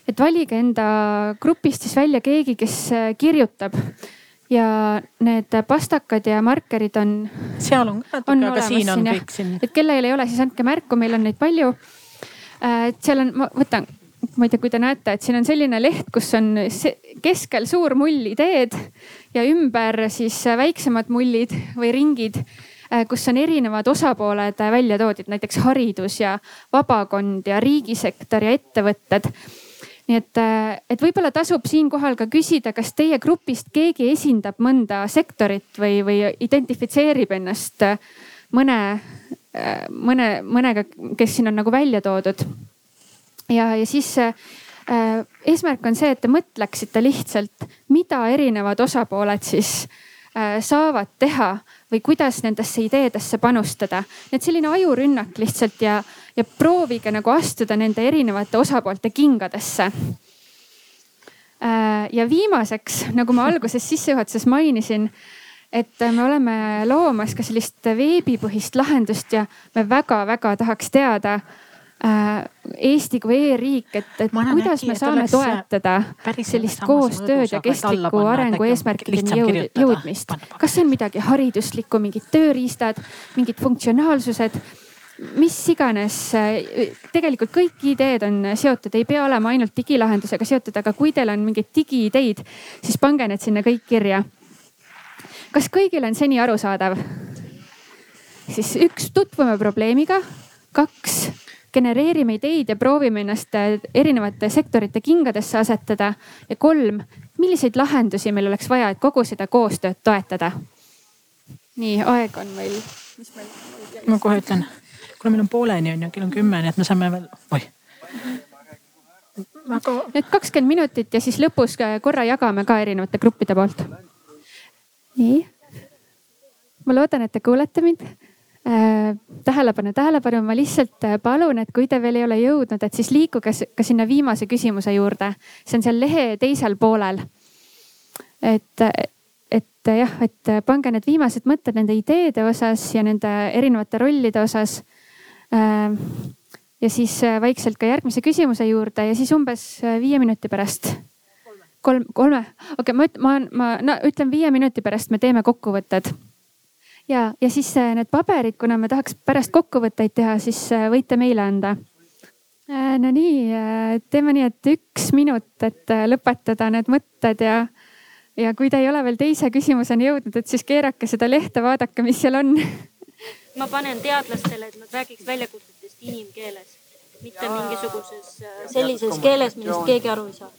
et valige enda grupist siis välja keegi, kes kirjutab ja need pastakad ja markerid on. seal on ka natuke, aga siin on kõik siin. et kellel ei ole, siis andke märku, meil on neid palju. et seal on, ma võtan ma ei tea, kui te näete, et siin on selline leht, kus on keskel suur mull ideed ja ümber siis väiksemad mullid või ringid, äh, kus on erinevad osapooled välja toodud, näiteks haridus ja vabakond ja riigisektor ja ettevõtted. Nii et, äh, et võib-olla tasub siinkohal ka küsida, kas teie grupist keegi esindab mõnda sektorit või, või identifitseerib ennast mõne, mõne, mõnega, kes siin on nagu välja toodud ja, ja siis äh, eesmärk on see, et te mõtleksite lihtsalt, mida erinevad osapooled siis äh, saavad teha või kuidas nendesse ideedesse panustada. et selline ajurünnak lihtsalt ja, ja proovige nagu astuda nende erinevate osapoolte kingadesse äh,. ja viimaseks, nagu ma alguses sissejuhatuses mainisin et me oleme loomas ka sellist veebipõhist lahendust ja me väga-väga tahaks teada äh, Eesti kui e-riik, et, et kuidas me saame toetada sellist koostööd ja kestliku arengu eesmärkideni jõud, jõudmist. kas see on midagi hariduslikku, mingid tööriistad, mingid funktsionaalsused mis iganes, tegelikult kõik ideed on seotud, ei pea olema ainult digilahendusega seotud, aga kui teil on mingeid digiideid, siis pange need sinna kõik kirja. kas kõigile on seni arusaadav? siis üks, tutvume probleemiga. kaks, genereerime ideid ja proovime ennast erinevate sektorite kingadesse asetada. ja kolm, milliseid lahendusi meil oleks vaja, et kogu seda koostööd toetada? nii, aeg on meil, mis meil? ma kohe ütlen kuna meil on pooleni on ju, kell on kümme, nii et me saame veel, oih. väga. Need kakskümmend minutit ja siis lõpus korra jagame ka erinevate gruppide poolt. nii. ma loodan, et te kuulete mind äh,. Tähelepanu, tähelepanu, ma lihtsalt äh, palun, et kui te veel ei ole jõudnud, et siis liikuge ka sinna viimase küsimuse juurde. see on seal lehe teisel poolel. et et jah, et pange need viimased mõtted nende ideede osas ja nende erinevate rollide osas Äh, ja siis äh, vaikselt ka järgmise küsimuse juurde ja siis umbes äh, viie minuti pärast. kolm, kolme, okei okay,, ma, ma, ma no, ütlen viie minuti pärast me teeme kokkuvõtted. Ja, ja siis need paberid, kuna me tahaks pärast kokkuvõtteid teha, siis võite meile anda. no nii, teeme nii, et üks minut, et lõpetada need mõtted ja ja kui te ei ole veel teise küsimuseni jõudnud, et siis keerake seda lehte, vaadake, mis seal on ma panen teadlastele, et nad räägiks väljakutsetest inimkeeles, mitte mingisuguses äh, sellises keeles, millest keegi aru ei saa.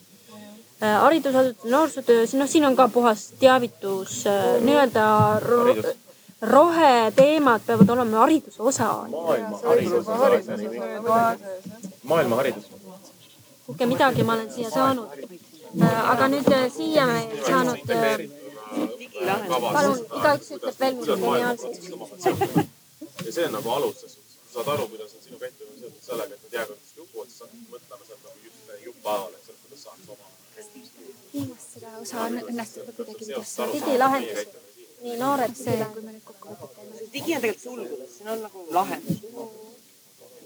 Äh, haridusasutus, noorsootöö, noh, siin on ka puhas teavitus, äh, nii-öelda roheteemad peavad olema hariduse osa. maailma nimi. maailma haridus. kuulge, midagi ma olen siia saanud. aga nüüd siia me ei saanud. palun, igaüks ütleb veel midagi geniaalset ja see on nagu alus ses suhtes, sa saad aru, kuidas on sinu käitumine seotud sellega, et need jääkordselt jupuvad, siis sa hakkad mõtlema sealt nagu just jupphaaval, eks ole, kuidas saaks oma. viimast seda osa on õnnestunud kuidagi videosse. digilahendus, nii noored see, kui me nüüd kokkuvõtet teeme. digi on tegelikult sulgudes, siin on nagu lahendus.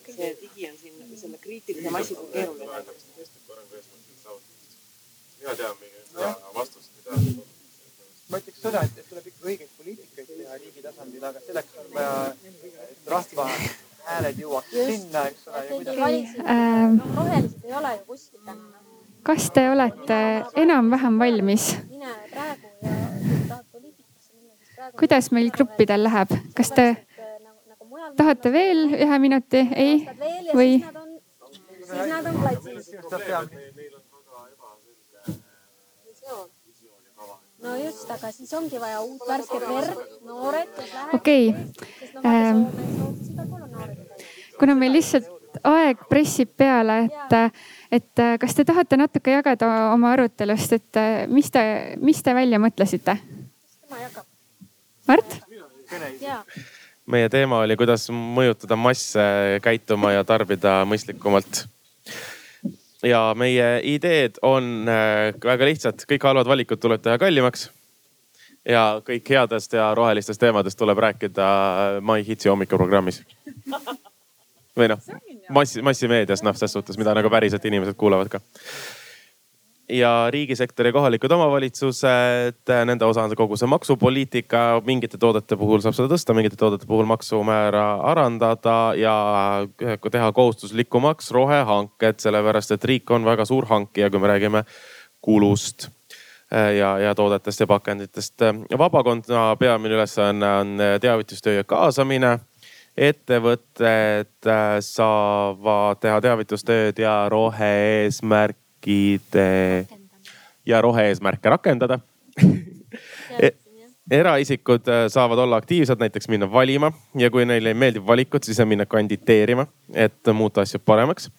see digi on siin selle kriitilise massi puhul keeruline. mina tean mingi vastust, mida ma ütleks seda, et, et tuleb ikka õigeid poliitikaid teha riigi tasandil, aga selleks on vaja, et rahva hääled jõuaks sinna, eks ole. Ähm, rohelised ei ole ju kuskil täna. kas te olete enam-vähem valmis? mine praegu ja tahad poliitikasse minna, siis praegu. Kuidas meil gruppidel läheb, kas te tahate veel ühe minuti, ei või? siis nad on platsil no just, aga siis ongi vaja uut värsket verd, noored, okei okay. ähm,. kuna meil lihtsalt aeg pressib peale, et, et kas te tahate natuke jagada oma arutelust, et mis te, mis te välja mõtlesite? Mart? meie teema oli, kuidas mõjutada masse käituma ja tarbida mõistlikumalt ja meie ideed on äh, väga lihtsad, kõik halvad valikud tuleb teha kallimaks. ja kõik headest ja rohelistest teemadest tuleb rääkida äh, My Hitsi hommikuprogrammis. või noh, massi, massimeedias noh, ses suhtes, mida nagu päriselt inimesed kuulavad ka ja riigisektori kohalikud omavalitsused, nende osa on kogu see maksupoliitika, mingite toodete puhul saab seda tõsta, mingite toodete puhul maksumäära arendada ja teha kohustuslikumaks rohehanked, sellepärast et riik on väga suur hankija, kui me räägime kulust ja, ja toodetest ja pakenditest. vabakonna peamine ülesanne on teavitustöö ja kaasamine ettevõtted saavad teha teavitustööd ja rohe-eesmärk eesmärkide ja rohe-eesmärke rakendada eraisikud äh, saavad olla aktiivsed, näiteks minna valima ja kui neile ei meeldi valikud, siis minna kandideerima, et muuta asju paremaks.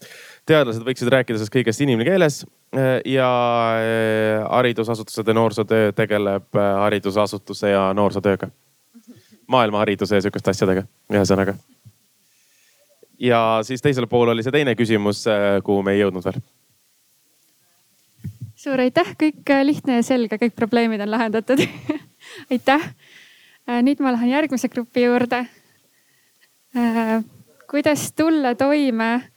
teadlased võiksid rääkida sellest kõigest inimene keeles äh, ja äh, haridusasutused ja noorsootöö tegeleb haridusasutuse ja noorsootööga. maailmahariduse ja sihukeste asjadega, ühesõnaga. ja siis teisel pool oli see teine küsimus, kuhu me ei jõudnud veel suur aitäh, kõik äh, lihtne ja selge, kõik probleemid on lahendatud aitäh nüüd ma lähen järgmise grupi juurde. kuidas tulla toime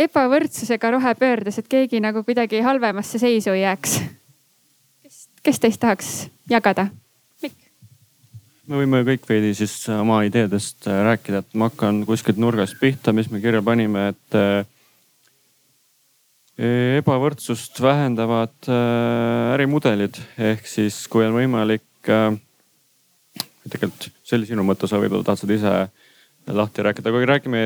ebavõrdsusega rohepöördes, et keegi nagu kuidagi halvemasse seisu ei jääks? kes, kes teist tahaks jagada? me võime kõik veidi siis oma ideedest äh, rääkida, et ma hakkan kuskilt nurgast pihta, mis me kirja panime, et äh, ebavõrdsust vähendavad äh, ärimudelid ehk siis, kui on võimalik. tegelikult see oli sinu mõte, sa võib-olla tahad seda ise lahti rääkida, kui räägime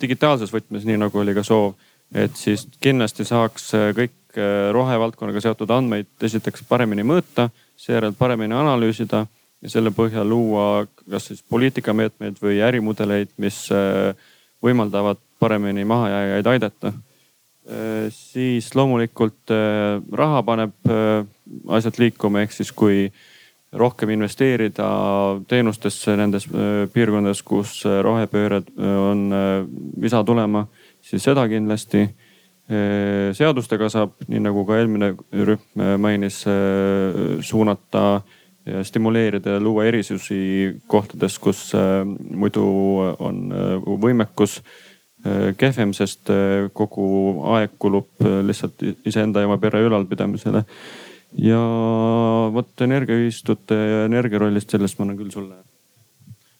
digitaalses võtmes, nii nagu oli ka soov, et siis kindlasti saaks kõik rohevaldkonnaga seotud andmeid esiteks paremini mõõta, seejärel paremini analüüsida ja selle põhjal luua kas siis poliitikameetmeid või ärimudeleid, mis äh, võimaldavad paremini mahajääjaid aidata. Äh, siis loomulikult äh, raha paneb asjad liikuma, ehk siis kui rohkem investeerida teenustesse nendes piirkondades, kus rohepööred on visa tulema, siis seda kindlasti. seadustega saab, nii nagu ka eelmine rühm mainis, suunata ja stimuleerida ja luua erisusi kohtades, kus äh, muidu on äh, võimekus äh, kehvem, sest kogu aeg kulub lihtsalt iseenda ja oma pere ülalpidamisele. ja vot energiaühistute ja energia rollist, sellest ma annan küll sulle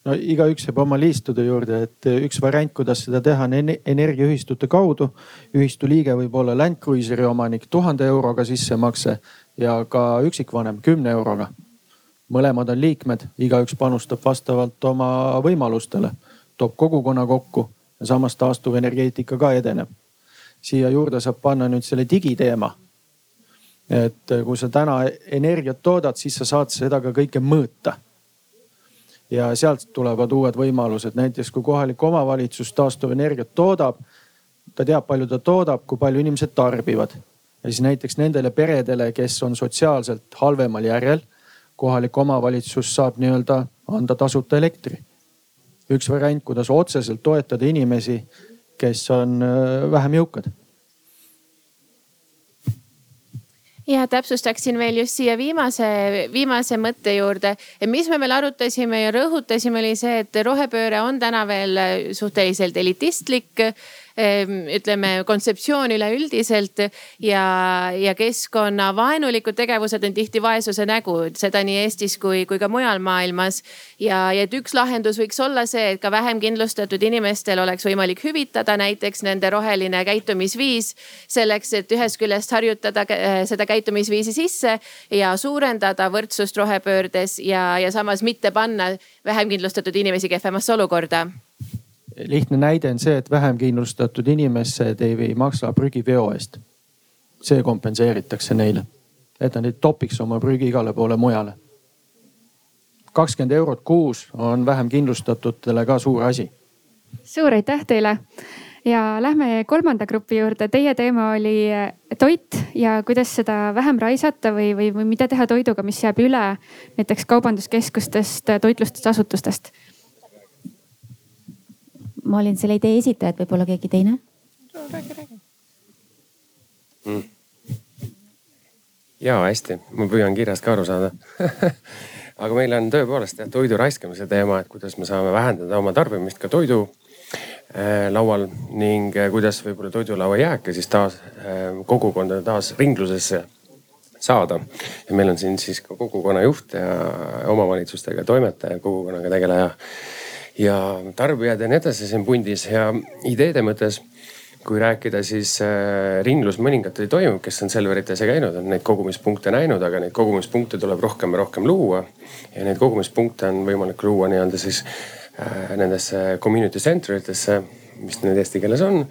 no igaüks jääb oma liistude juurde, et üks variant, kuidas seda teha, on energiaühistute kaudu. ühistu liige võib olla Land Cruiseri omanik tuhande euroga sissemakse ja ka üksikvanem kümne euroga mõlemad on liikmed, igaüks panustab vastavalt oma võimalustele, toob kogukonna kokku samas taastuvenergeetika ka edeneb. siia juurde saab panna nüüd selle digiteema. et kui sa täna energiat toodad, siis sa saad seda ka kõike mõõta. ja sealt tulevad uued võimalused, näiteks kui kohalik omavalitsus taastuvenergiat toodab, ta teab, palju ta toodab, kui palju inimesed tarbivad ja siis näiteks nendele peredele, kes on sotsiaalselt halvemal järjel kohalik omavalitsus saab nii-öelda anda tasuta elektri. Üks variant, kuidas otseselt toetada inimesi, kes on äh, vähem jõukad. Ja täpsustaksin veel just siia viimase, viimase mõtte juurde, et mis me veel arutasime ja rõhutasime, oli see, et rohepööre on täna veel suhteliselt elitistlik ütleme kontseptsioon üleüldiselt ja, ja keskkonnavaenulikud tegevused on tihti vaesuse nägu, seda nii Eestis kui, kui ka mujal maailmas. ja, ja et üks lahendus võiks olla see, et ka vähem kindlustatud inimestel oleks võimalik hüvitada näiteks nende roheline käitumisviis. selleks, et ühest küljest harjutada äh, seda käitumisviisi sisse ja suurendada võrdsust rohepöördes ja, ja samas mitte panna vähem kindlustatud inimesi kehvemasse olukorda lihtne näide on see, et vähem kindlustatud inimesed ei, ei maksa prügiveo eest. see kompenseeritakse neile, et nad ei topiks oma prügi igale poole mujale. kakskümmend eurot kuus on vähem kindlustatutele ka suur asi. suur aitäh teile ja lähme kolmanda grupi juurde. Teie teema oli toit ja kuidas seda vähem raisata või, või, või mida teha toiduga, mis jääb üle näiteks kaubanduskeskustest, toitlustusasutustest ma olin selle idee esitaja, et võib-olla keegi teine? Räägi, räägi. Mm.. ja hästi, ma püüan kirjast ka aru saada. Aga meil on tõepoolest jah toidu raiskamise teema, et kuidas me saame vähendada oma tarbimist ka toidu äh, laual ning äh, kuidas võib-olla toidulaua jääke siis taas äh, kogukondade taas ringlusesse saada. ja meil on siin siis ka kogukonna juht ja omavalitsustega toimetaja, kogukonnaga tegeleja ja tarbijad ja nii edasi siin pundis ja ideede mõttes kui rääkida, siis äh, ringlus mõningatel toimub, kes on Selverites käinud, on neid kogumispunkte näinud, aga neid kogumispunkte tuleb rohkem ja rohkem luua. ja neid kogumispunkte on võimalik luua nii-öelda siis äh, nendesse community center itesse, mis need eesti keeles on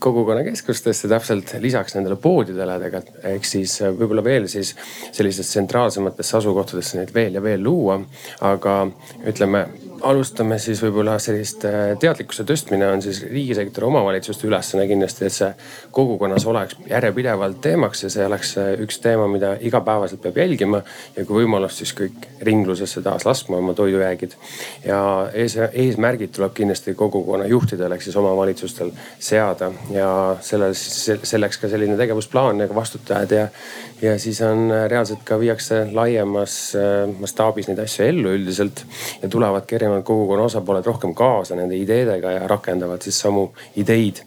kogukonnakeskustesse täpselt lisaks nendele poodidele tegelikult. ehk siis äh, võib-olla veel siis sellisesse tsentraalsematesse asukohtadesse neid veel ja veel luua. aga ütleme alustame siis võib-olla sellist äh, teadlikkuse tõstmine on siis riigisektori omavalitsuste ülesanne kindlasti, et see kogukonnas oleks järjepidevalt teemaks ja see oleks äh, üks teema, mida igapäevaselt peab jälgima. ja kui võimalus, siis kõik ringlusesse taas laskma oma toidujäägid. ja ees, eesmärgid tuleb kindlasti kogukonna juhtidel ehk siis omavalitsustel seada ja selles, selleks ka selline tegevusplaan ja ka vastutajad ja, ja siis on reaalselt ka viiakse laiemas mastaabis neid asju ellu üldiselt ja tulevadki erinevad kogukonna osapooled rohkem kaasa nende ideedega ja rakendavad siis samu ideid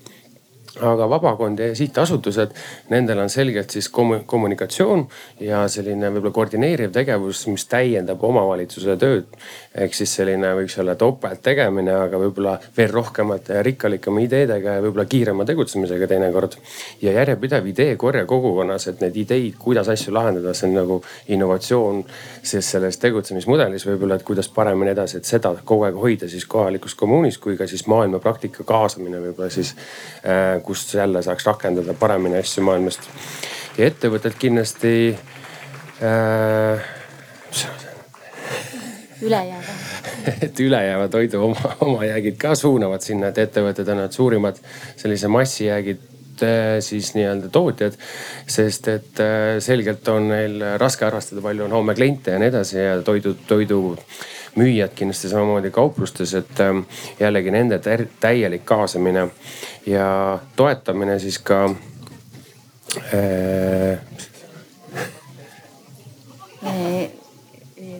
aga vabakond ja sihtasutused, nendel on selgelt siis kommunikatsioon ja selline võib-olla koordineeriv tegevus, mis täiendab omavalitsuse tööd. ehk siis selline võiks olla topelt tegemine, aga võib-olla veel rohkemate ja rikkalikema ideedega ja võib-olla kiirema tegutsemisega teinekord. ja järjepidev ideekorje kogukonnas, et neid ideid, kuidas asju lahendada, see on nagu innovatsioon siis selles tegutsemismudelis võib-olla, et kuidas paremini edasi, et seda kogu aeg hoida siis kohalikus kommuunis kui ka siis maailma praktika kaasamine võib-olla siis äh, kust jälle saaks rakendada paremini asju maailmast. ja ettevõtted kindlasti äh,. ülejääva et ülejääva toidu oma, oma jäägid ka suunavad sinna, et ettevõtted on need suurimad sellise massijäägid siis nii-öelda tootjad. sest et äh, selgelt on neil raske arvestada, palju on homme kliente ja nii edasi ja toidu, toidu müüjad kindlasti samamoodi kauplustes, et ähm, jällegi nende täielik kaasamine ja toetamine siis ka äh,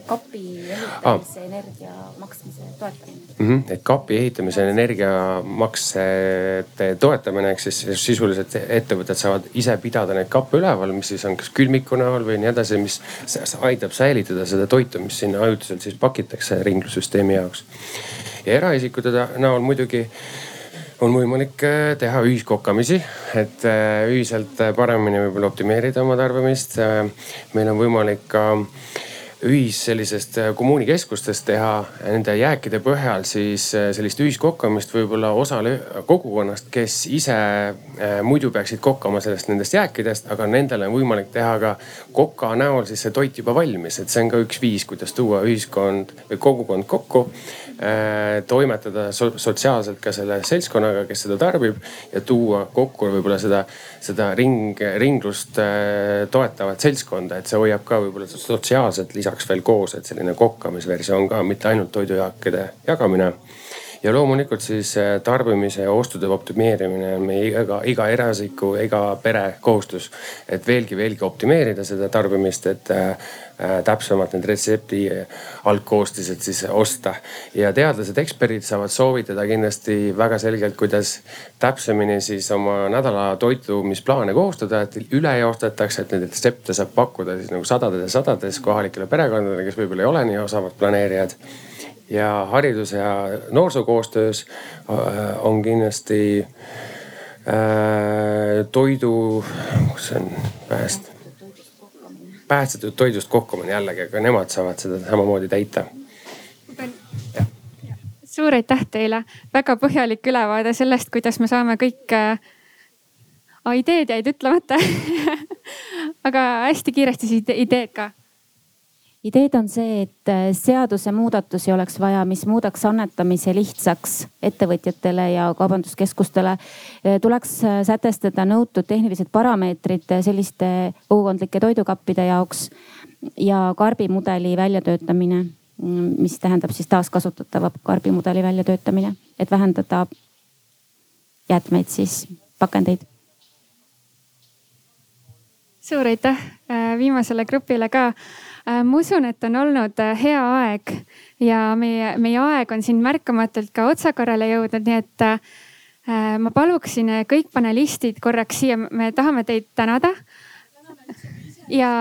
kapi ehitamise ah. energia maksmise toetamine mm. -hmm. et kapi ehitamise energiamaksete toetamine ehk siis sisuliselt ettevõtted saavad ise pidada neid kappe üleval, mis siis on kas külmiku näol või nii edasi, mis aitab säilitada seda toitu, mis sinna ajutiselt siis pakitakse ringlussüsteemi jaoks. ja eraisikute näol muidugi on võimalik äh, teha ühiskokkamisi, et äh, ühiselt paremini võib-olla optimeerida oma tarbimist. Äh, meil on võimalik ka ühis sellisest äh, kommuunikeskustest teha nende jääkide põhjal siis äh, sellist ühiskokkamist võib-olla osale kogukonnast, kes ise äh, muidu peaksid kokkama sellest nendest jääkidest, aga nendel on võimalik teha ka koka näol siis see toit juba valmis, et see on ka üks viis, kuidas tuua ühiskond või kogukond kokku toimetada so sotsiaalselt ka selle seltskonnaga, kes seda tarbib ja tuua kokku võib-olla seda, seda ring, ringlust toetavat seltskonda, et see hoiab ka võib-olla sotsiaalselt lisaks veel koos, et selline kokkamisversioon ka, mitte ainult toidujaakide jagamine. Ja loomulikult siis äh, tarbimise ja ostude optimeerimine on meie iga, iga eraisiku, iga pere kohustus. et veelgi, veelgi optimeerida seda tarbimist, et äh, äh, täpsemalt need retsepti algkoostised siis osta. ja teadlased, eksperdid saavad soovitada kindlasti väga selgelt, kuidas täpsemini siis oma nädala toitumisplaane koostada, et üle ei ostetaks, et neid retsepte saab pakkuda siis nagu sadades ja sadades kohalikele perekondadele, kes võib-olla ei ole nii osavad planeerijad. Ja haridus ja noorsoo koostöös äh, on kindlasti äh, toidu, kus see on pääst-, päästetud toidust kokkumine jällegi, aga nemad saavad seda samamoodi täita. Suur aitäh teile, väga põhjalik ülevaade sellest, kuidas me saame kõik äh,. ideed jäid ütlemata. Aga hästi kiiresti siis ideed ka ideed on see, et äh, seadusemuudatusi oleks vaja, mis muudaks annetamise lihtsaks ettevõtjatele ja kaubanduskeskustele. Äh, tuleks äh, sätestada nõutud tehnilised parameetrid selliste kogukondlike toidukappide jaoks ja karbimudeli väljatöötamine mis tähendab siis taaskasutatava karbimudeli väljatöötamine, et vähendada jäätmeid siis, pakendeid. suur aitäh äh, viimasele grupile ka. Äh, ma usun, et on olnud äh, hea aeg ja meie, meie aeg on siin märkamatult ka otsakorrale jõudnud, nii et ma paluksin kõik panelistid korraks siia, me tahame teid tänada. ja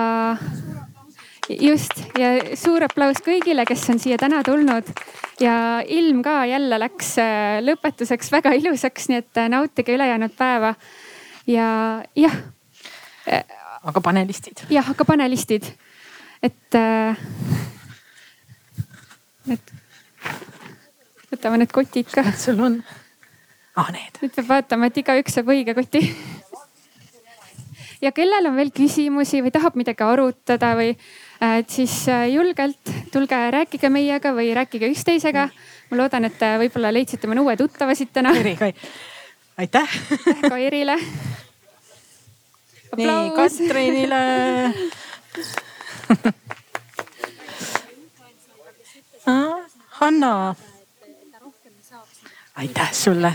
just ja suur aplaus kõigile, kes on siia täna tulnud ja ilm ka jälle läks äh, lõpetuseks väga ilusaks, nii et äh, nautige ülejäänud päeva. ja jah. Äh, aga panelistid? jah, aga panelistid, et, et võtame need kotid ka. sul on? ah, need. nüüd peab vaatama, et igaüks saab õige koti ja kellel on veel küsimusi või tahab midagi arutada või et siis äh, julgelt tulge rääkige meiega või rääkige üksteisega. ma loodan, et te võib-olla leidsite mõne uue tuttava siit täna. aitäh. aitäh ka Erile. nii Katrinile Hanna. aitäh sulle.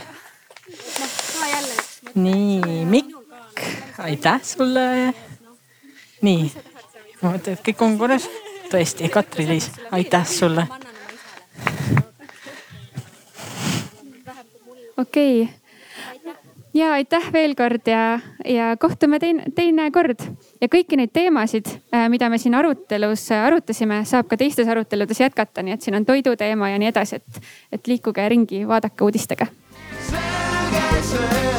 nii, Mikk, aitäh sulle. nii, ma mõtlen, et kõik on korras. tõesti, Katri-Liis, aitäh sulle. okei okay ja aitäh veel kord ja, ja kohtume teine, teine kord ja kõiki neid teemasid, äh, mida me siin arutelus äh, arutasime, saab ka teistes aruteludes jätkata, nii et siin on toiduteema ja nii edasi, et, et liikuge ringi, vaadake uudistega. selge see